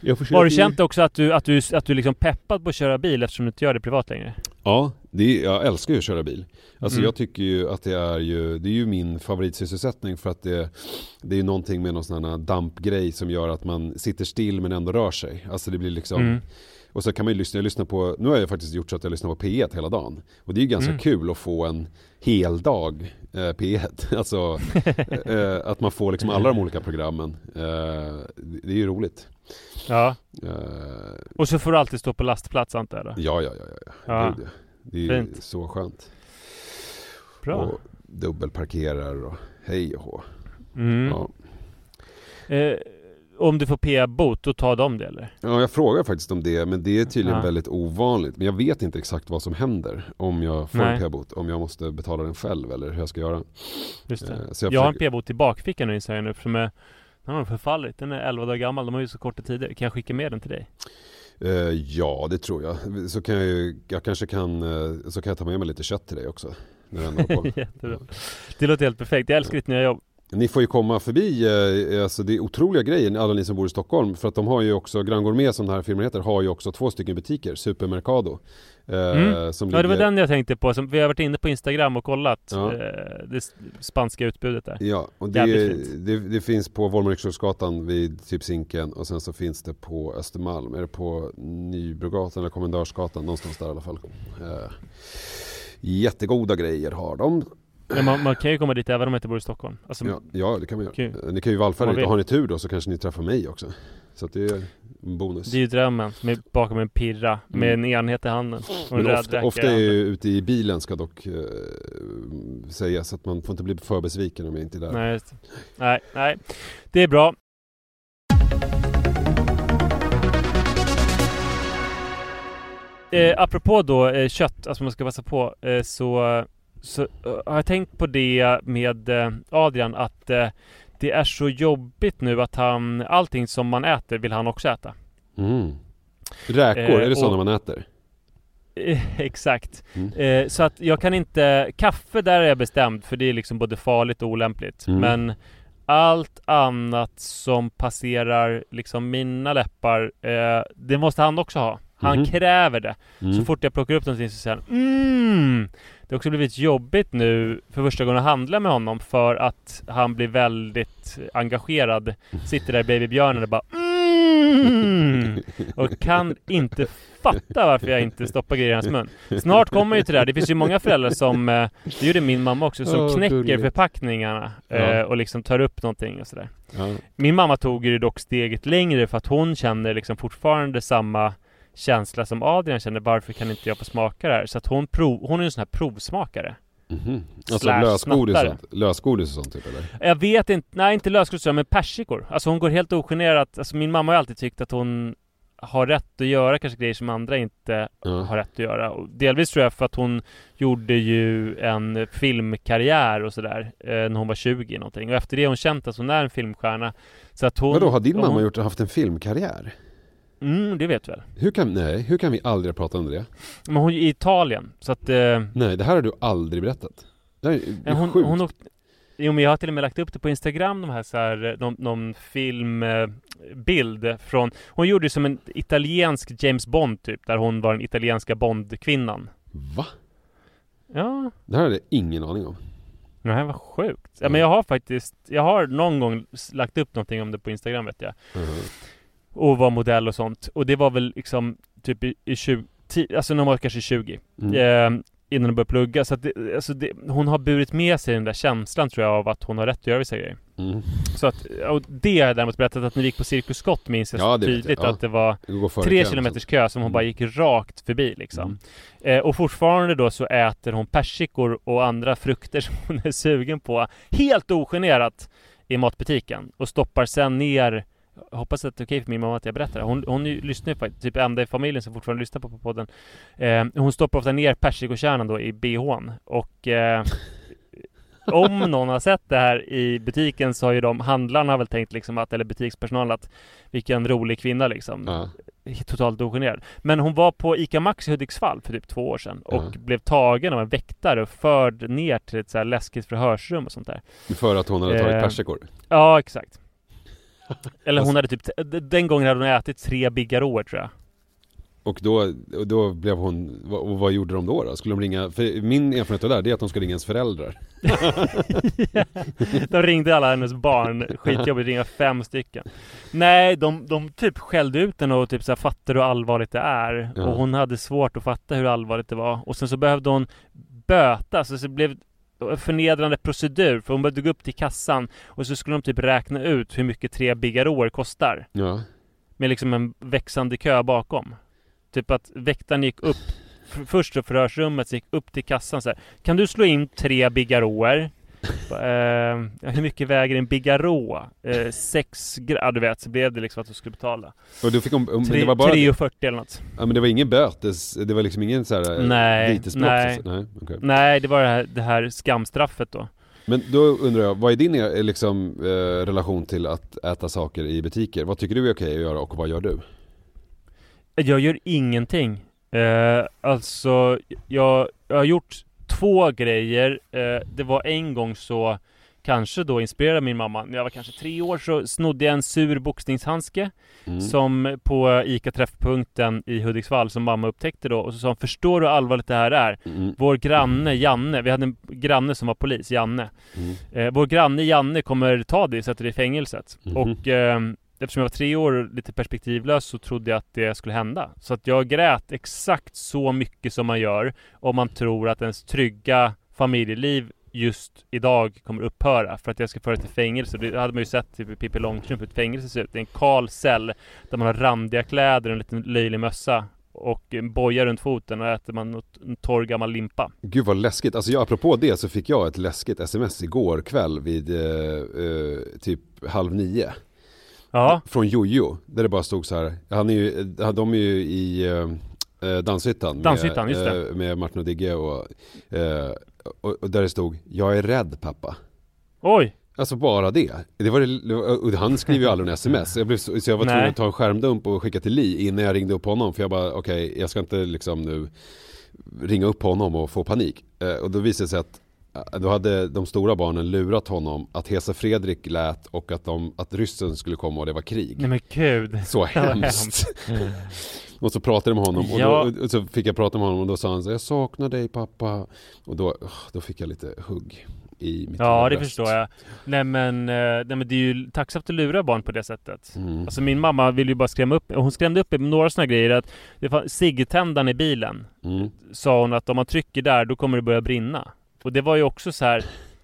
[SPEAKER 1] Jag försöker...
[SPEAKER 2] Har du känt också att du, att du, att du liksom peppad på att köra bil eftersom du inte gör det privat längre?
[SPEAKER 1] Ja, är, jag älskar ju att köra bil. Alltså
[SPEAKER 2] Mm.
[SPEAKER 1] jag tycker ju att det är ju, det är ju min favoritsysselsättning för att det, det är ju någonting med någon sån här dampgrej som gör att man sitter still men ändå rör sig. Alltså det blir liksom,
[SPEAKER 2] Mm.
[SPEAKER 1] och så kan man ju lyssna, jag lyssnar på, nu har jag faktiskt gjort så att jag lyssnar på P1 hela dagen. Och det är ju ganska
[SPEAKER 2] Mm.
[SPEAKER 1] kul att få en hel dag eh, P1. Alltså eh, att man får liksom alla de olika programmen. Eh, det det är ju roligt.
[SPEAKER 2] Ja.
[SPEAKER 1] Eh,
[SPEAKER 2] Och så får du alltid stå på lastplats antar jag
[SPEAKER 1] ja, ja, ja, ja.
[SPEAKER 2] Ja.
[SPEAKER 1] Gud, ja. Det är
[SPEAKER 2] Fint.
[SPEAKER 1] så skönt.
[SPEAKER 2] Bra.
[SPEAKER 1] Och dubbelparkerar och hej och hå.
[SPEAKER 2] Mm.
[SPEAKER 1] Ja.
[SPEAKER 2] Eh, om du får p-bot, då tar de det eller?
[SPEAKER 1] ja, jag frågar faktiskt om det, men det är tydligen
[SPEAKER 2] Ja.
[SPEAKER 1] väldigt ovanligt. Men jag vet inte exakt vad som händer om jag får
[SPEAKER 2] Nej.
[SPEAKER 1] en p-bot. Om jag måste betala den själv eller hur jag ska göra.
[SPEAKER 2] Just det.
[SPEAKER 1] Eh,
[SPEAKER 2] Jag,
[SPEAKER 1] jag
[SPEAKER 2] har en
[SPEAKER 1] försöker-
[SPEAKER 2] p-bot i bakfickan nu inser jag nu, är, den har förfallit. Den är 11 dagar gammal, de har ju så korta tider. Kan jag skicka med den till dig?
[SPEAKER 1] Eh, ja, det tror jag. Så kan jag ju, jag kanske kan, eh, så kan jag ta med mig lite kött till dig också. När håller på.
[SPEAKER 2] Jättebra. Det låter helt perfekt. Jag älskar ditt nya jobb.
[SPEAKER 1] Ni får ju komma förbi, eh, alltså det är otroliga grejer, alla ni som bor i Stockholm. För att de har ju också, Grand Gourmet som den här firman heter, har ju också två stycken butiker, Supermercado. Eh,
[SPEAKER 2] Mm.
[SPEAKER 1] som
[SPEAKER 2] Ja, det var
[SPEAKER 1] ligger-
[SPEAKER 2] den jag tänkte på. Som, vi har varit inne på Instagram och kollat
[SPEAKER 1] Ja.
[SPEAKER 2] eh, det spanska utbudet där.
[SPEAKER 1] Ja, och det, det, det finns på Volmeriksgatan vid typ Zinken och sen så finns det på Östermalm. Är det på Nybrogatan eller Kommendörsgatan? Någonstans där i alla fall. Eh, jättegoda grejer har de.
[SPEAKER 2] Men man, man kan ju komma dit även om man inte bor i Stockholm. Alltså,
[SPEAKER 1] Ja, ja det kan man göra. Ni kan ju vallfärda
[SPEAKER 2] vill.
[SPEAKER 1] har ni tur då så kanske ni träffar mig också. Så att det är en bonus.
[SPEAKER 2] Det är ju drömmen. Med, bakom en pirra med en enhet i handen. Och en
[SPEAKER 1] Mm. Men
[SPEAKER 2] röd
[SPEAKER 1] ofta, ofta är ju ute i bilen ska dock eh, sägas att man får inte bli för besviken om jag inte är där.
[SPEAKER 2] Nej, just nej, nej. Det är bra. Eh, apropå då eh, kött, alltså man ska passa på, eh, så, så eh, har jag tänkt på det med eh, Adrian att eh, det är så jobbigt nu att han, allting som man äter vill han också äta.
[SPEAKER 1] Mm. Räkor,
[SPEAKER 2] Eh,
[SPEAKER 1] är det sådana
[SPEAKER 2] och-
[SPEAKER 1] man äter?
[SPEAKER 2] Eh, Exakt.
[SPEAKER 1] Mm.
[SPEAKER 2] Eh, så att jag kan inte... Kaffe där är jag bestämd för det är liksom både farligt och olämpligt.
[SPEAKER 1] Mm.
[SPEAKER 2] Men allt annat som passerar liksom mina läppar, det måste han också ha. Han
[SPEAKER 1] Mhm.
[SPEAKER 2] kräver det.
[SPEAKER 1] Mm.
[SPEAKER 2] Så fort jag plockar upp någonting så säger han mm. Det har också blivit jobbigt nu för första gången att handla med honom för att han blir väldigt engagerad. Sitter där i babybjörnen och bara mm. Och kan inte fatta varför jag inte stoppar grejer i hans mun. Snart kommer ju till det där. Det finns ju många föräldrar som, eh, det gjorde min mamma också, som
[SPEAKER 1] Åh,
[SPEAKER 2] knäcker
[SPEAKER 1] gulligt.
[SPEAKER 2] förpackningarna eh,
[SPEAKER 1] Ja.
[SPEAKER 2] och liksom tar upp någonting och sådär.
[SPEAKER 1] Ja.
[SPEAKER 2] Min mamma tog ju dock steget längre för att hon känner liksom fortfarande samma känsla som Adrian känner. Varför kan inte jag få smaka det här? Så att hon, prov, hon är en sån här provsmakare.
[SPEAKER 1] Mhm. Alltså lösgodis och sånt? Lösgodis och sånt typ eller?
[SPEAKER 2] Jag vet inte, nej inte lösgodis men persikor. Alltså hon går helt ogenerat. Alltså min mamma har alltid tyckt att hon har rätt att göra kanske grejer som andra inte
[SPEAKER 1] Ja.
[SPEAKER 2] har rätt att göra. Och delvis tror jag för att hon gjorde ju en filmkarriär och sådär eh, när hon var 20 någonting. Och efter det har hon känt att hon är en filmstjärna. Så att hon...
[SPEAKER 1] Vadå, har din mamma
[SPEAKER 2] hon,
[SPEAKER 1] gjort, haft en filmkarriär?
[SPEAKER 2] Mm, det vet väl?
[SPEAKER 1] Hur kan, nej, hur kan vi aldrig prata om det?
[SPEAKER 2] Men hon är i Italien, så att... Eh,
[SPEAKER 1] Nej, det här har du aldrig berättat. Det här är, det är
[SPEAKER 2] hon,
[SPEAKER 1] sjukt.
[SPEAKER 2] hon åkte, Jo men jag har till och med lagt upp det på Instagram de här så här, eh, någon, någon filmbild från Hon gjorde det som en italiensk James Bond typ, där hon var den italienska Bond-kvinnan
[SPEAKER 1] Va?
[SPEAKER 2] Ja,
[SPEAKER 1] Det här hade jag ingen aning om.
[SPEAKER 2] det här var sjukt. Ja men jag har faktiskt, jag har någon gång lagt upp någonting om det på Instagram vet jag.
[SPEAKER 1] Mhm.
[SPEAKER 2] Och var modell och sånt. Och det var väl liksom typ i, i 20, alltså när hon var kanske 20.
[SPEAKER 1] Mm.
[SPEAKER 2] Eh, innan hon började plugga. Så att det, alltså det, hon har burit med sig den där känslan tror jag av att hon har rätt att göra vissa grejer.
[SPEAKER 1] Mm.
[SPEAKER 2] Så att, och det har jag däremot berättat att när vi gick på Cirkus Scott minns jag
[SPEAKER 1] Ja,
[SPEAKER 2] så tydligt
[SPEAKER 1] Ja.
[SPEAKER 2] att det var
[SPEAKER 1] Det
[SPEAKER 2] tre kilometers kö som hon
[SPEAKER 1] Mm.
[SPEAKER 2] bara gick rakt förbi liksom. Eh, och fortfarande då så äter hon persikor och andra frukter som hon är sugen på helt ogenerat i matbutiken och stoppar sen ner jag hoppas att det är okej för min mamma att jag berättar det. Hon, hon lyssnar ju faktiskt, typ enda i familjen som fortfarande lyssnar på, på podden. Eh, hon stoppar ofta ner persikokärnan då i bhn och eh, om någon har sett det här i butiken så har ju de handlarna väl tänkt liksom att, eller butikspersonalen att vilken rolig kvinna liksom
[SPEAKER 1] Ja.
[SPEAKER 2] totalt ogenerad. Men hon var på ICA Maxi i Hudiksvall för typ två år sedan och
[SPEAKER 1] Ja.
[SPEAKER 2] blev tagen av en väktare och förd ner till ett så läskigt förhörsrum och sånt där.
[SPEAKER 1] För att hon hade tagit
[SPEAKER 2] Eh,
[SPEAKER 1] persikor.
[SPEAKER 2] Ja, exakt. Eller
[SPEAKER 1] Alltså-
[SPEAKER 2] hon hade typ, den gången hade hon ätit tre bigarråer tror jag.
[SPEAKER 1] Och då, då blev hon, och vad gjorde de då, då? Skulle de ringa, för min erfarenhet av det här, det är att de ska ringa ens föräldrar.
[SPEAKER 2] De ringde alla hennes barn, skitjobbigt, ringa fem stycken. Nej, de, de typ skällde ut henne och typ så här, fattar hur allvarligt det är?
[SPEAKER 1] Ja.
[SPEAKER 2] Och hon hade svårt att fatta hur allvarligt det var. Och sen så behövde hon böta, så det blev förnedrande procedur. För hon behövde gå upp till kassan och så skulle de typ räkna ut hur mycket tre bigarråer kostar.
[SPEAKER 1] Ja.
[SPEAKER 2] Med liksom en växande kö bakom. Typ att väktaren gick upp Först till förhörsrummet, så gick upp till kassan så här. Kan du slå in tre bigarråer? Eh, hur mycket väger en bigarrå? Eh, sex gram, du vet, så blev det liksom att du skulle betala.
[SPEAKER 1] Och då fick hon, men
[SPEAKER 2] Tre-
[SPEAKER 1] det var bara
[SPEAKER 2] 3,40 eller något.
[SPEAKER 1] Ja men det var ingen bötes, det var liksom ingen så här eh,
[SPEAKER 2] Nej,
[SPEAKER 1] vitesbrott?
[SPEAKER 2] nej.
[SPEAKER 1] nej okej.
[SPEAKER 2] Nej, det var det här, det här skamstraffet då.
[SPEAKER 1] Men då undrar jag, vad är din eh, liksom, eh, relation till att äta saker i butiker? Vad tycker du är okej att göra och vad gör du?
[SPEAKER 2] Jag gör ingenting. Eh, alltså, jag, jag har gjort två grejer. Eh, det var en gång så, kanske då inspirerade min mamma, när jag var kanske tre år så snodde jag en sur boxningshandske
[SPEAKER 1] Mm.
[SPEAKER 2] som på ICA Träffpunkten i Hudiksvall som mamma upptäckte då och så sa hon Förstår du hur allvarligt det här är?
[SPEAKER 1] Mm.
[SPEAKER 2] Vår granne Janne, vi hade en granne som var polis, Janne
[SPEAKER 1] Mm.
[SPEAKER 2] eh, Vår granne Janne kommer ta dig och sätta dig i fängelset
[SPEAKER 1] Mhm.
[SPEAKER 2] Och eh, eftersom jag var tre år och lite perspektivlös så trodde jag att det skulle hända Så att jag grät exakt så mycket som man gör om man tror att ens trygga familjeliv just idag kommer upphöra för att jag ska föra till fängelse. Det hade man ju sett typ i Pippi Långstrump hur ett fängelse ser ut. Det är en kal cell där man har randiga kläder och en liten löjlig mössa och en boja runt foten och äter man en torr gammal limpa.
[SPEAKER 1] Gud vad läskigt, alltså jag, apropå det så fick jag ett läskigt sms igår kväll vid eh, eh, typ halv nio
[SPEAKER 2] Ja,
[SPEAKER 1] Från Jojo, där det bara stod så här, han är ju, de är ju i eh, eh, Danshyttan med,
[SPEAKER 2] Danshyttan, just det.
[SPEAKER 1] eh, med Martin och Digge och, eh, och, och där det stod Jag är rädd pappa
[SPEAKER 2] oj!
[SPEAKER 1] Alltså bara det. det, var det han skriver ju aldrig en sms. Jag blev så, så jag var tvungen att ta en skärmdump och skicka till Li innan jag ringde upp honom. För jag bara, okej, jag ska inte liksom nu ringa upp honom och få panik. Eh, och då visade det sig att eh, då hade de stora barnen lurat honom att Hesa Fredrik lät och att, de, att ryssen skulle komma och det var krig.
[SPEAKER 2] Nej men gud!
[SPEAKER 1] Så hemskt. och så pratade jag med honom och,
[SPEAKER 2] Ja.
[SPEAKER 1] då, och så fick jag prata med honom och då sa han så jag saknar dig pappa. Och då, åh, då fick jag lite hugg i mitt
[SPEAKER 2] Ja, det förstår jag. Nej men, eh, nej men det är ju tacksamt att lura barn på det sättet.
[SPEAKER 1] Mm.
[SPEAKER 2] Alltså min mamma ville ju bara skrämma upp och hon skrämde upp mig med några sådana grejer att det fanns ciggtändaren i bilen.
[SPEAKER 1] Mm.
[SPEAKER 2] Sa hon att om man trycker där då kommer det börja brinna. Och det var ju också så här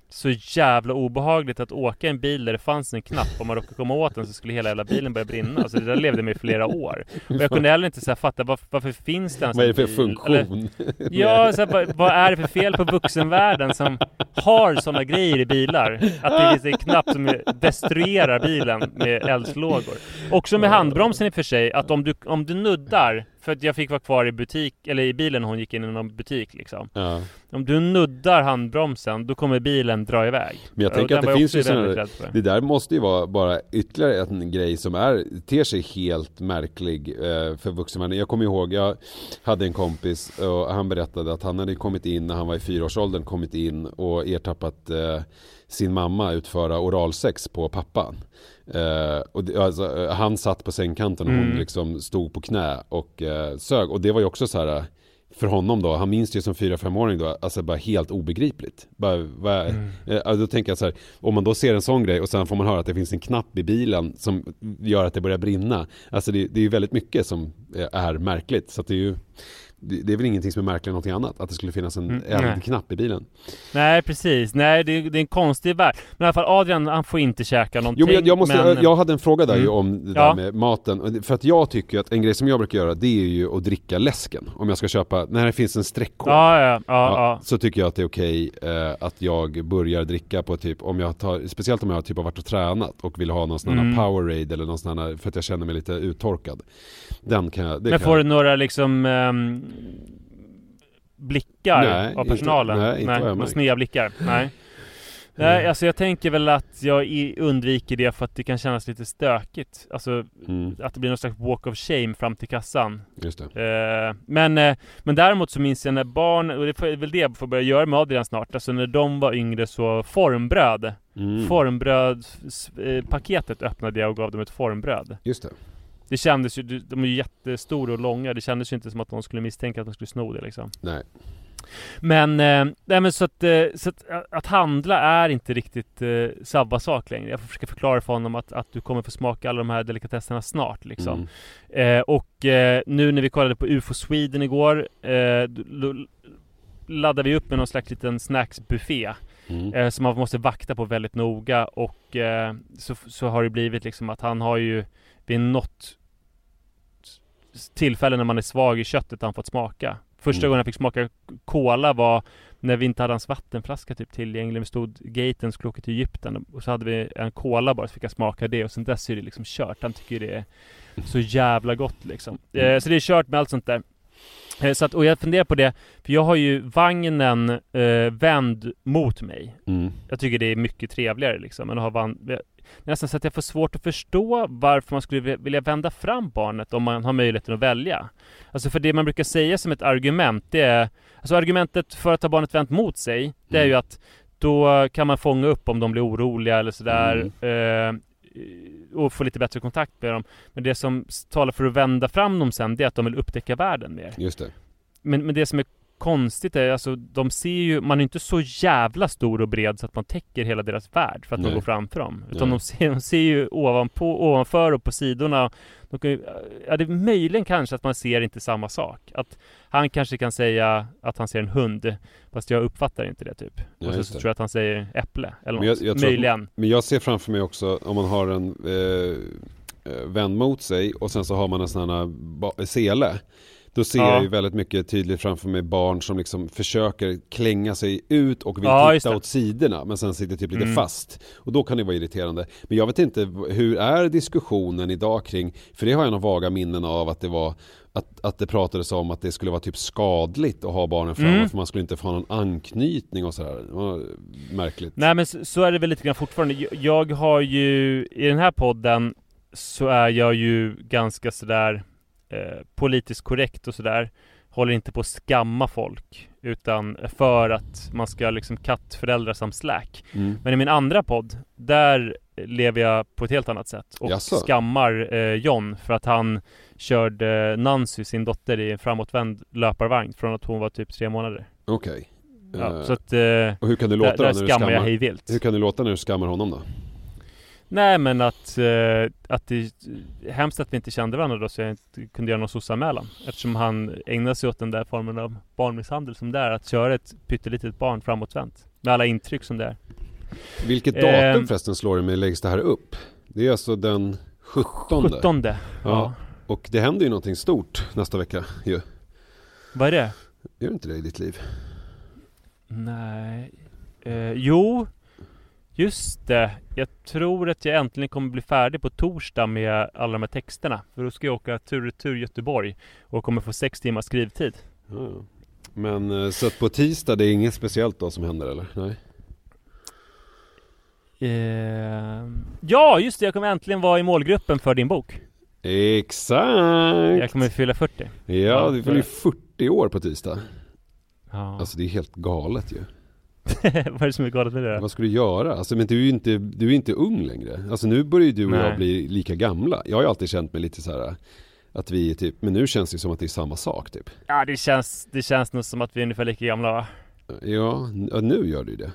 [SPEAKER 2] så jävla obehagligt att åka i en bil där det fanns en knapp om man råkade komma åt den så skulle hela jävla bilen börja brinna. Så det där levde med i flera år. Och jag kunde heller inte så fatta varför, varför finns det ens
[SPEAKER 1] Vad är det för
[SPEAKER 2] bil? Eller-
[SPEAKER 1] funktion?
[SPEAKER 2] Ja, så här, vad, vad är det för fel på vuxenvärlden som har sådana grejer i bilar? Att det finns en knapp som destruerar bilen med eldslågor. Också med handbromsen i och för sig, att om du, om du nuddar, för att jag fick vara kvar i butik, eller i bilen när hon gick in i någon butik liksom.
[SPEAKER 1] Ja.
[SPEAKER 2] Om du nuddar handbromsen, då kommer bilen dra iväg.
[SPEAKER 1] Men jag tänker att det finns ju sådana. Det där måste ju vara bara ytterligare en grej som är, ter sig helt märklig eh, för vuxenvärlden. Jag kommer ihåg, jag hade en kompis och han berättade att han hade kommit in när han var i fyraårsåldern, kommit in och ertappat eh, sin mamma utföra oralsex på pappan. Eh, och det, alltså, eh, han satt på sängkanten och hon
[SPEAKER 2] Mm.
[SPEAKER 1] liksom stod på knä och eh, sög. Och det var ju också så här för honom då, han minns det ju som 4-5-åring då, alltså bara helt obegripligt. Bara, bara,
[SPEAKER 2] Mm.
[SPEAKER 1] eh, då tänker jag så här, om man då ser en sån grej och sen får man höra att det finns en knapp i bilen som gör att det börjar brinna. Alltså det, det är ju väldigt mycket som är märkligt. Så det är ju det det är väl ingenting som är märkligare än någonting annat, att det skulle finnas en
[SPEAKER 2] Mm,
[SPEAKER 1] eldknapp i bilen.
[SPEAKER 2] Nej precis, nej det, är- det är en konstig värld. Men i alla fall Adrian, han får inte käka någonting.
[SPEAKER 1] Jo men jag, jag, måste,
[SPEAKER 2] men-
[SPEAKER 1] jag, jag hade en fråga där ju
[SPEAKER 2] Mm.
[SPEAKER 1] om det där
[SPEAKER 2] Ja.
[SPEAKER 1] med maten. För att jag tycker att en grej som jag brukar göra det är ju att dricka läsken. Om jag ska köpa, när det finns en streckkod.
[SPEAKER 2] Ja, ja, ja.
[SPEAKER 1] Så tycker jag att det är okej eh, att jag börjar dricka på typ, om jag tar, speciellt om jag typ har varit och tränat och vill ha någon sån här
[SPEAKER 2] Mm.
[SPEAKER 1] Powerade eller någon sån här, för att jag känner mig lite uttorkad. Den kan jag, det
[SPEAKER 2] Men
[SPEAKER 1] kan
[SPEAKER 2] får
[SPEAKER 1] jag.
[SPEAKER 2] du några liksom ehm, blickar
[SPEAKER 1] Nej,
[SPEAKER 2] av
[SPEAKER 1] inte-
[SPEAKER 2] personalen?
[SPEAKER 1] nej, inte vad jag
[SPEAKER 2] några
[SPEAKER 1] märkt.
[SPEAKER 2] sneda blickar? Nej. Nej, alltså jag tänker väl att jag undviker det för att det kan kännas lite stökigt. Alltså
[SPEAKER 1] Mm,
[SPEAKER 2] att det blir någon slags walk of shame fram till kassan.
[SPEAKER 1] just det.
[SPEAKER 2] Eh, men, eh, men däremot så minns jag när barn, och det är väl det jag får börja göra med Adrian snart, alltså när de var yngre så formbröd.
[SPEAKER 1] Mm,
[SPEAKER 2] Formbrödspaketet öppnade jag och gav dem ett formbröd.
[SPEAKER 1] just det.
[SPEAKER 2] Det kändes ju, de är ju jättestora och långa, det kändes ju inte som att de skulle misstänka att de skulle sno det liksom.
[SPEAKER 1] Nej.
[SPEAKER 2] Men, eh, nej men så att, eh, så att, att handla är inte riktigt eh, samma sak längre. Jag får försöka förklara för honom att, att du kommer få smaka alla de här delikatesserna snart liksom.
[SPEAKER 1] Mm.
[SPEAKER 2] Eh, och eh, nu när vi kollade på UFO Sweden igår eh, då- laddade vi upp med någon slags liten snacksbuffé
[SPEAKER 1] Mm.
[SPEAKER 2] eh, som man måste vakta på väldigt noga och eh, så, så har det blivit liksom att han har ju vid något tillfälle när man är svag i köttet har han fått smaka. Första
[SPEAKER 1] Mm.
[SPEAKER 2] gången jag fick smaka cola var när vi inte hade hans vattenflaska typ tillgänglig. Vi stod gaten skulle åka till Egypten och så hade vi en cola bara så fick jag smaka det och sen dess är det liksom kört. Han tycker det är så jävla gott liksom.
[SPEAKER 1] Mm.
[SPEAKER 2] Eh, så det är kört med allt sånt där. Eh, så att, och jag funderar på det, för jag har ju vagnen eh, vänd mot mig.
[SPEAKER 1] Mm.
[SPEAKER 2] Jag tycker det är mycket trevligare liksom än att ha van... det är Nästan så att jag får svårt att förstå varför man skulle vilja- vända fram barnet om man har möjligheten att välja. Alltså för det man brukar säga som ett argument, det är... Alltså argumentet för att ha barnet vänt mot sig, det är
[SPEAKER 1] Mm.
[SPEAKER 2] ju att då kan man fånga upp om de blir oroliga eller sådär. Eh, och få lite bättre kontakt med dem. Men det som talar för att vända fram dem sen, det är att de vill upptäcka världen mer.
[SPEAKER 1] Just det.
[SPEAKER 2] Men, men det som är konstigt är alltså, de ser ju, man är inte så jävla stor och bred så att man täcker hela deras värld för att
[SPEAKER 1] Nej.
[SPEAKER 2] de går framför dem. Utan de ser, de ser ju ovanpå, ovanför och på sidorna. De kan ju, ja, det är möjligen kanske att man ser inte samma sak. Att han kanske kan säga att han ser en hund, fast jag uppfattar inte det typ.
[SPEAKER 1] Ja,
[SPEAKER 2] och så, så tror jag att han säger äpple, eller
[SPEAKER 1] Men jag- jag tror att-
[SPEAKER 2] möjligen.
[SPEAKER 1] Men jag ser framför mig också om man har en eh, eh, vänd mot sig och sen så har man en sån här sele. Då ser
[SPEAKER 2] Ja.
[SPEAKER 1] jag ju väldigt mycket tydligt framför mig barn som liksom försöker klänga sig ut och vill
[SPEAKER 2] Ja,
[SPEAKER 1] titta åt sidorna men sen sitter typ lite
[SPEAKER 2] Mm.
[SPEAKER 1] fast. Och då kan det vara irriterande. Men jag vet inte, hur är diskussionen idag kring, för det har jag några vaga minnen av att det var att, att det pratades om att det skulle vara typ skadligt att ha barnen framme
[SPEAKER 2] Mm.
[SPEAKER 1] för man skulle inte få någon anknytning och sådär. Märkligt.
[SPEAKER 2] Nej men så, så är det väl lite grann fortfarande. Jag har ju, i den här podden så är jag ju ganska sådär eh, politiskt korrekt och sådär. Håller inte på att skamma folk. Utan för att man ska liksom kattföräldrar som slack.
[SPEAKER 1] Mm.
[SPEAKER 2] Men i min andra podd, där lever jag på ett helt annat sätt. Och
[SPEAKER 1] Jaså?
[SPEAKER 2] skammar eh, John för att han körde Nancy, sin dotter, i en framåtvänd löparvagn från att hon var typ tre månader.
[SPEAKER 1] Okej.
[SPEAKER 2] Ja,
[SPEAKER 1] Eh,
[SPEAKER 2] så att eh,
[SPEAKER 1] Och hur kan du
[SPEAKER 2] där,
[SPEAKER 1] låta
[SPEAKER 2] där
[SPEAKER 1] då när du
[SPEAKER 2] skammar jag
[SPEAKER 1] skammar?
[SPEAKER 2] hej vilt.
[SPEAKER 1] Hur kan du låta när du skammar honom då?
[SPEAKER 2] Nej men att, eh, att det hemskt att vi inte kände varandra då så jag inte kunde göra någon sossanmälan. Eftersom han ägnar sig åt den där formen av barnmisshandel som det är. Att köra ett pyttelitet barn framåtvänt. Med alla intryck som det är.
[SPEAKER 1] Vilket
[SPEAKER 2] Ehm.
[SPEAKER 1] datum förresten slår det med läggs det här upp? Det är alltså den 17.
[SPEAKER 2] 17 ja.
[SPEAKER 1] Ja. Och det händer ju någonting stort nästa vecka ju.
[SPEAKER 2] Vad är det?
[SPEAKER 1] Gör inte det i ditt liv?
[SPEAKER 2] Nej. Eh, jo. Just det. Jag tror att jag äntligen kommer bli färdig på torsdag med alla de här texterna. För då ska jag åka tur och retur Göteborg. Och kommer få sex timmars skrivtid.
[SPEAKER 1] Ja. Men eh, så att på tisdag det är inget speciellt då som händer eller? Nej?
[SPEAKER 2] Eh, ja, just det. Jag kommer äntligen vara i målgruppen för din bok.
[SPEAKER 1] Exakt!
[SPEAKER 2] Jag kommer fylla 40.
[SPEAKER 1] Ja, du fyller ju 40 år på tisdag.
[SPEAKER 2] Ja.
[SPEAKER 1] Alltså det är helt galet ju.
[SPEAKER 2] Vad är det som är galet med det då?
[SPEAKER 1] Vad ska du göra? Alltså men du är ju inte, du är inte ung längre. Alltså nu börjar ju du och
[SPEAKER 2] Nej.
[SPEAKER 1] jag bli lika gamla. Jag har ju alltid känt mig lite så här. Att vi är typ, men nu känns det som att det är samma sak typ.
[SPEAKER 2] Ja, det känns, det känns nog som att vi är ungefär lika gamla va?
[SPEAKER 1] Ja, ja, nu gör det ju det.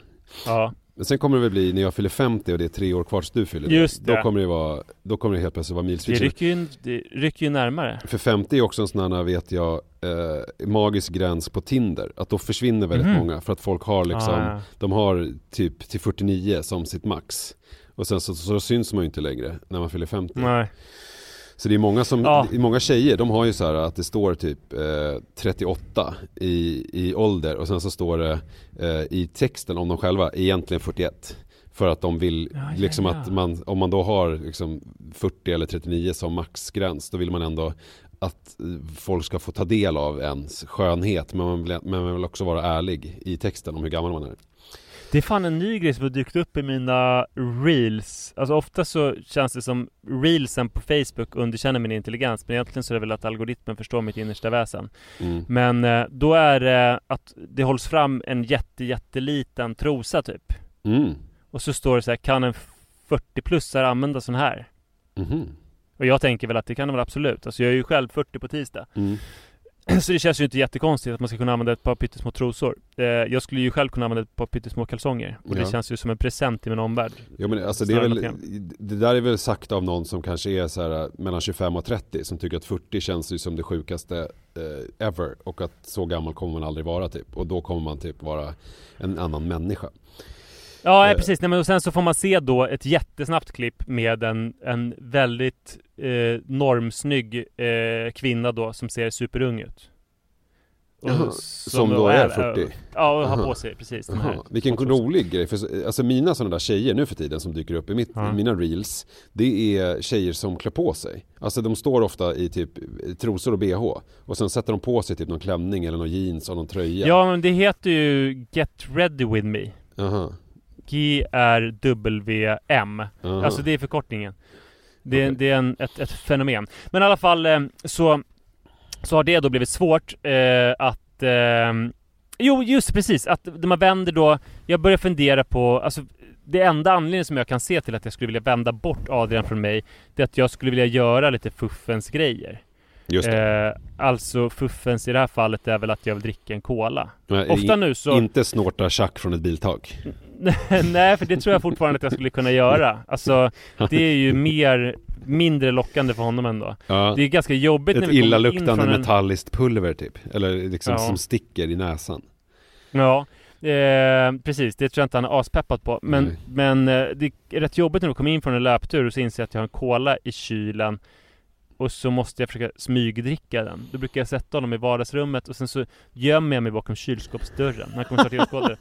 [SPEAKER 2] Ja.
[SPEAKER 1] Men sen kommer det väl bli när jag fyller 50 och det är tre år kvar tills du fyller
[SPEAKER 2] Just
[SPEAKER 1] Då
[SPEAKER 2] det.
[SPEAKER 1] kommer det vara, då kommer det helt plötsligt vara
[SPEAKER 2] Det
[SPEAKER 1] milsvitt.
[SPEAKER 2] rycker ju, det rycker ju närmare.
[SPEAKER 1] För 50 är också en sån här, vet jag, eh, magisk gräns på Tinder. Att då försvinner väldigt
[SPEAKER 2] Mhm.
[SPEAKER 1] många för att folk har liksom,
[SPEAKER 2] Ah,
[SPEAKER 1] de har typ till 49 som sitt max. Och sen så, så, syns man ju inte längre när man fyller 50.
[SPEAKER 2] Nej.
[SPEAKER 1] Så det är många som,
[SPEAKER 2] Ja.
[SPEAKER 1] många tjejer, de har ju så här att det står typ eh, 38 i, i ålder och sen så står det eh, i texten om de själva egentligen 41. För att de vill,
[SPEAKER 2] Ja, ja,
[SPEAKER 1] liksom att man, om man då har liksom 40 eller 39 som maxgräns, då vill man ändå att eh, folk ska få ta del av ens skönhet. Men man vill, men man vill också vara ärlig i texten om hur gammal man är.
[SPEAKER 2] Det är fan en ny grej som har dykt upp i mina reels. Alltså ofta så känns det som reelsen på Facebook underkänner min intelligens. Men egentligen så är det väl att algoritmen förstår mitt innersta väsen.
[SPEAKER 1] Mm.
[SPEAKER 2] Men eh, då är det att det hålls fram en jätte, jätteliten trosa typ.
[SPEAKER 1] Mm.
[SPEAKER 2] Och så står det så här, kan en 40-plussare använda sån här?
[SPEAKER 1] Mhm.
[SPEAKER 2] Och jag tänker väl att det kan de väl absolut. Alltså jag är ju själv 40 på tisdag. Så det känns ju inte jättekonstigt att man ska kunna använda ett par pyttesmå trosor. Eh, jag skulle ju själv kunna använda ett par pyttesmå kalsonger. Och det
[SPEAKER 1] Ja.
[SPEAKER 2] känns ju som en present till min omvärld.
[SPEAKER 1] Ja men alltså det är väl, det där är väl sagt av någon som kanske är så här mellan 25 och 30 som tycker att 40 känns ju som det sjukaste eh, ever och att så gammal kommer man aldrig vara typ och då kommer man typ vara en annan människa.
[SPEAKER 2] Ja,
[SPEAKER 1] Eh.
[SPEAKER 2] precis. Nej, men och sen så får man se då ett jättesnabbt klipp med en, en väldigt eh, normsnygg eh, kvinna då som ser superung ut.
[SPEAKER 1] Jaha, som då
[SPEAKER 2] och
[SPEAKER 1] är 40?
[SPEAKER 2] Ja, och har på sig precis de här.
[SPEAKER 1] Vilken rolig grej, för alltså mina sådana där tjejer nu för tiden som dyker upp i, mitt, i mina reels Det är tjejer som klär på sig Alltså de står ofta i typ trosor och bh Och sen sätter de på sig typ någon klänning eller någon jeans och någon tröja
[SPEAKER 2] Ja, men det heter ju Get Ready With Me.
[SPEAKER 1] Aha,
[SPEAKER 2] GRWM.
[SPEAKER 1] aha.
[SPEAKER 2] Alltså det är förkortningen. Det är,
[SPEAKER 1] Okej.
[SPEAKER 2] det är en, ett, ett fenomen. Men i alla fall eh, så, så har det då blivit svårt eh, att... Eh, jo, just precis. Att man vänder då... Jag börjar fundera på... Alltså, det enda anledningen som jag kan se till att jag skulle vilja vända bort Adrian från mig Det är att jag skulle vilja göra lite fuffens grejer
[SPEAKER 1] Just det
[SPEAKER 2] eh, Alltså fuffens i det här fallet är väl att jag vill dricka en cola
[SPEAKER 1] Men
[SPEAKER 2] Ofta
[SPEAKER 1] i-
[SPEAKER 2] nu så...
[SPEAKER 1] Inte snorta tjack från ett biltak
[SPEAKER 2] Nej, för det tror jag fortfarande att jag skulle kunna göra. Alltså, det är ju mer, mindre lockande för honom ändå.
[SPEAKER 1] ja.
[SPEAKER 2] Det är ganska jobbigt när
[SPEAKER 1] Ett
[SPEAKER 2] vi kommer in
[SPEAKER 1] illaluktande
[SPEAKER 2] från en...
[SPEAKER 1] metalliskt pulver typ Eller liksom
[SPEAKER 2] Ja.
[SPEAKER 1] som sticker i näsan
[SPEAKER 2] Ja, eh, precis. Det tror jag inte han är aspeppad på. Men,
[SPEAKER 1] Nej.
[SPEAKER 2] men eh, det är rätt jobbigt när du kommer in från en löptur och så inser jag att jag har en cola i kylen. Och så måste jag försöka smygdricka den. Då brukar jag sätta honom i vardagsrummet och sen så gömmer jag mig bakom kylskåpsdörren. när Han kommer snart skådar.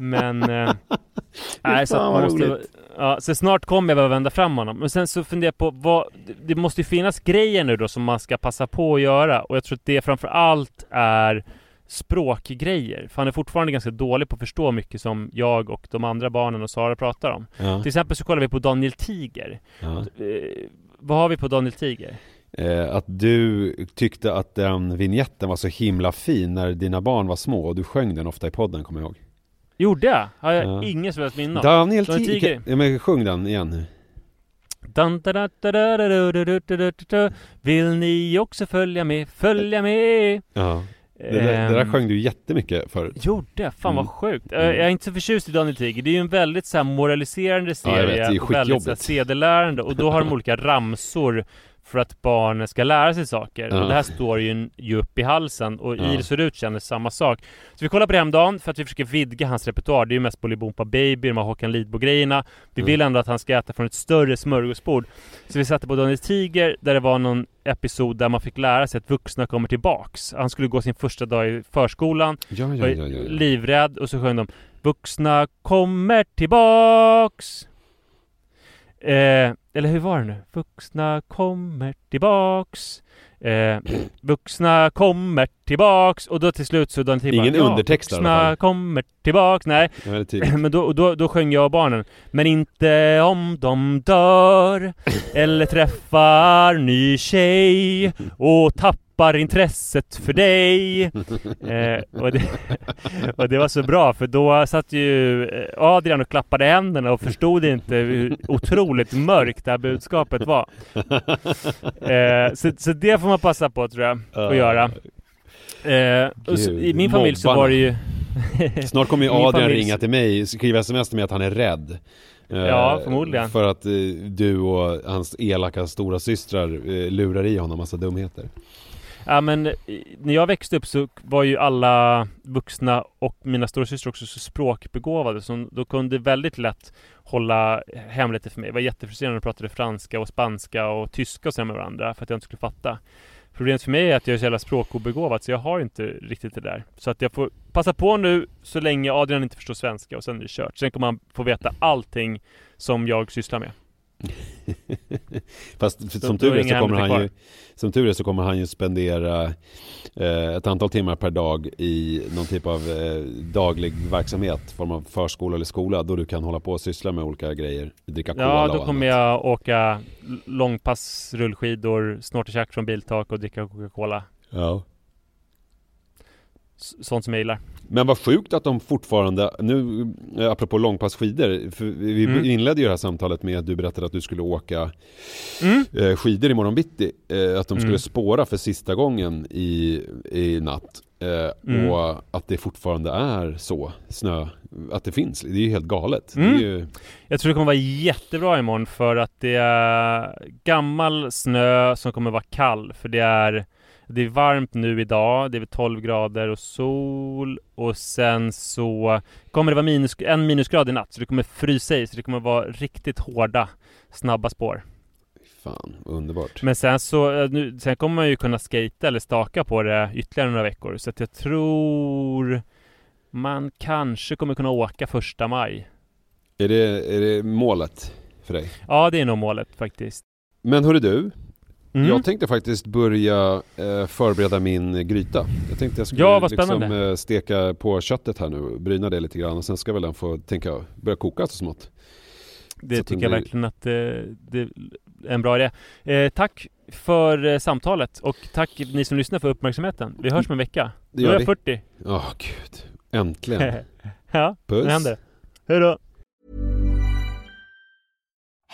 [SPEAKER 2] Men... Eh, nej, så att måste... Ja, så snart kommer jag behöva vända fram honom. Men sen så funderar jag på vad... det- Det måste ju finnas grejer nu då som man ska passa på att göra. Och jag tror att det framför allt är språkgrejer. För han är fortfarande ganska dålig på att förstå mycket som jag och de andra barnen och Sara pratar om.
[SPEAKER 1] ja.
[SPEAKER 2] Till exempel så kollar vi på Daniel Tiger.
[SPEAKER 1] Ja.
[SPEAKER 2] Vad har vi på Daniel Tiger?
[SPEAKER 1] Att du tyckte att den vignetten var så himla fin när dina barn var små och du sjöng den ofta i podden, kommer jag ihåg.
[SPEAKER 2] Gjorde jag? Har jag
[SPEAKER 1] ja.
[SPEAKER 2] ingen som helst minne av.
[SPEAKER 1] Daniel,
[SPEAKER 2] Daniel
[SPEAKER 1] Tiger. Men sjung den igen nu.
[SPEAKER 2] Vill ni också följa med? Följa med!
[SPEAKER 1] Ja det, där, det där
[SPEAKER 2] Ehm,
[SPEAKER 1] sjöng du jättemycket förut
[SPEAKER 2] Gjorde jag? Fan
[SPEAKER 1] Mm.
[SPEAKER 2] vad sjukt.
[SPEAKER 1] Mm.
[SPEAKER 2] Jag är inte så förtjust i Daniel Tiger. Det är ju en väldigt så här moraliserande
[SPEAKER 1] Ja, jag vet,
[SPEAKER 2] serie.
[SPEAKER 1] det är
[SPEAKER 2] och väldigt så här, sedelärande. Och då har de olika ramsor för att barnen ska lära sig saker.
[SPEAKER 1] Ja.
[SPEAKER 2] Och det här står ju, ju upp i halsen. Och
[SPEAKER 1] Ja.
[SPEAKER 2] Iris och Rut känner samma sak. Så vi kollar på det häromdagen för att vi försöker vidga hans repertoar. Det är ju mest Bolibompa Baby, de här Håkan Lidbo-grejerna. Vi
[SPEAKER 1] Mm.
[SPEAKER 2] vill ändå att han ska äta från ett större smörgåsbord. Så vi satte på Daniel Tiger där det var någon episod där man fick lära sig att vuxna kommer tillbaks. Han skulle gå sin första dag i förskolan
[SPEAKER 1] Ja, ja,
[SPEAKER 2] var
[SPEAKER 1] ja, ja,
[SPEAKER 2] livrädd och så sjöng de Vuxna kommer tillbaks eh, Eller hur var det nu? Vuxna kommer tillbaks. Eh, Vuxna kommer tillbaks. Och då till slut så Tiger
[SPEAKER 1] Ingen
[SPEAKER 2] bara,
[SPEAKER 1] undertext alla
[SPEAKER 2] Vuxna
[SPEAKER 1] fall."
[SPEAKER 2] kommer tillbaks. Nej, men då, då, då sjöng jag och barnen Men inte om de dör Eller träffar ny tjej Och tappar intresset för dig eh, och, det, och det var så bra för då satt ju eh, Adrian och klappade händerna och förstod inte hur otroligt mörkt det här budskapet var eh, så, så det får man passa på tror jag att göra. Eh, så, I min familj så var det ju...
[SPEAKER 1] Snart kommer ju Adrian
[SPEAKER 2] familj-
[SPEAKER 1] ringa till mig, skriva sms till mig att han är rädd. Eh,
[SPEAKER 2] Ja, förmodligen.
[SPEAKER 1] För att eh, du och hans elaka stora systrar lurar i honom massa dumheter.
[SPEAKER 2] Ja men eh, när jag växte upp så var ju alla vuxna och mina storasystrar också så språkbegåvade så de kunde väldigt lätt hålla hemligheter för mig. Det var jättefrustrerande att prata franska och spanska och tyska och så med varandra för att jag inte skulle fatta. Problemet för mig är att jag är så jävla språkobegåvad så jag har inte riktigt det där. Så att jag får passa på nu så länge Adrian inte förstår svenska och sen är det kört. Sen kommer han få veta allting som jag sysslar med.
[SPEAKER 1] Fast
[SPEAKER 2] Så
[SPEAKER 1] som tur är så kommer han ju Som tur är så kommer han ju spendera eh, ett antal timmar per dag i någon typ av eh, daglig verksamhet, form av förskola eller skola, då du kan hålla på och syssla med olika grejer, dricka cola
[SPEAKER 2] Ja, då kommer jag åka långpass, rullskidor, snorta från biltak och dricka Coca-Cola.
[SPEAKER 1] Ja.
[SPEAKER 2] Sånt som jag gillar.
[SPEAKER 1] Men vad sjukt att de fortfarande, nu eh, apropå långpassskidor, för vi
[SPEAKER 2] Mm.
[SPEAKER 1] inledde ju det här samtalet med att du berättade att du skulle åka
[SPEAKER 2] Mm.
[SPEAKER 1] eh, skidor imorgon bitti, eh, att de skulle
[SPEAKER 2] Mm.
[SPEAKER 1] spåra för sista gången i, i natt.
[SPEAKER 2] Mm.
[SPEAKER 1] Och att det fortfarande är så, snö, att det finns. Det är ju helt galet.
[SPEAKER 2] Mm.
[SPEAKER 1] ju,
[SPEAKER 2] Jag tror det kommer vara jättebra imorgon för att det är gammal snö som kommer vara kall. För det är, det är varmt nu idag, det är väl 12 grader och sol och sen så kommer det vara minus, en minusgrad i natt så det kommer frysa i så det kommer vara riktigt hårda snabba spår.
[SPEAKER 1] fan, underbart.
[SPEAKER 2] Men sen så, eh, nu, sen kommer man ju kunna skata eller staka på det ytterligare några veckor. Så att jag tror man kanske kommer kunna åka första maj.
[SPEAKER 1] Är, det, är det målet för dig?
[SPEAKER 2] Ja, det är nog målet faktiskt.
[SPEAKER 1] Men hörru du,
[SPEAKER 2] Mm.
[SPEAKER 1] jag tänkte faktiskt börja eh, förbereda min gryta. Jag tänkte jag skulle
[SPEAKER 2] Ja, vad
[SPEAKER 1] liksom, eh, steka på köttet här nu, bryna det lite grann och sen ska väl den få, tänka börja koka så smått.
[SPEAKER 2] Det
[SPEAKER 1] så
[SPEAKER 2] tycker jag
[SPEAKER 1] blir-
[SPEAKER 2] verkligen att eh, det är en bra idé. Eh, tack för eh, samtalet och tack ni som lyssnar för uppmärksamheten. Vi hörs om en vecka.
[SPEAKER 1] Det gör
[SPEAKER 2] är jag
[SPEAKER 1] vi.
[SPEAKER 2] 40.
[SPEAKER 1] Åh gud, äntligen.
[SPEAKER 2] ja,
[SPEAKER 1] Puss.
[SPEAKER 2] nu händer det. Hej då!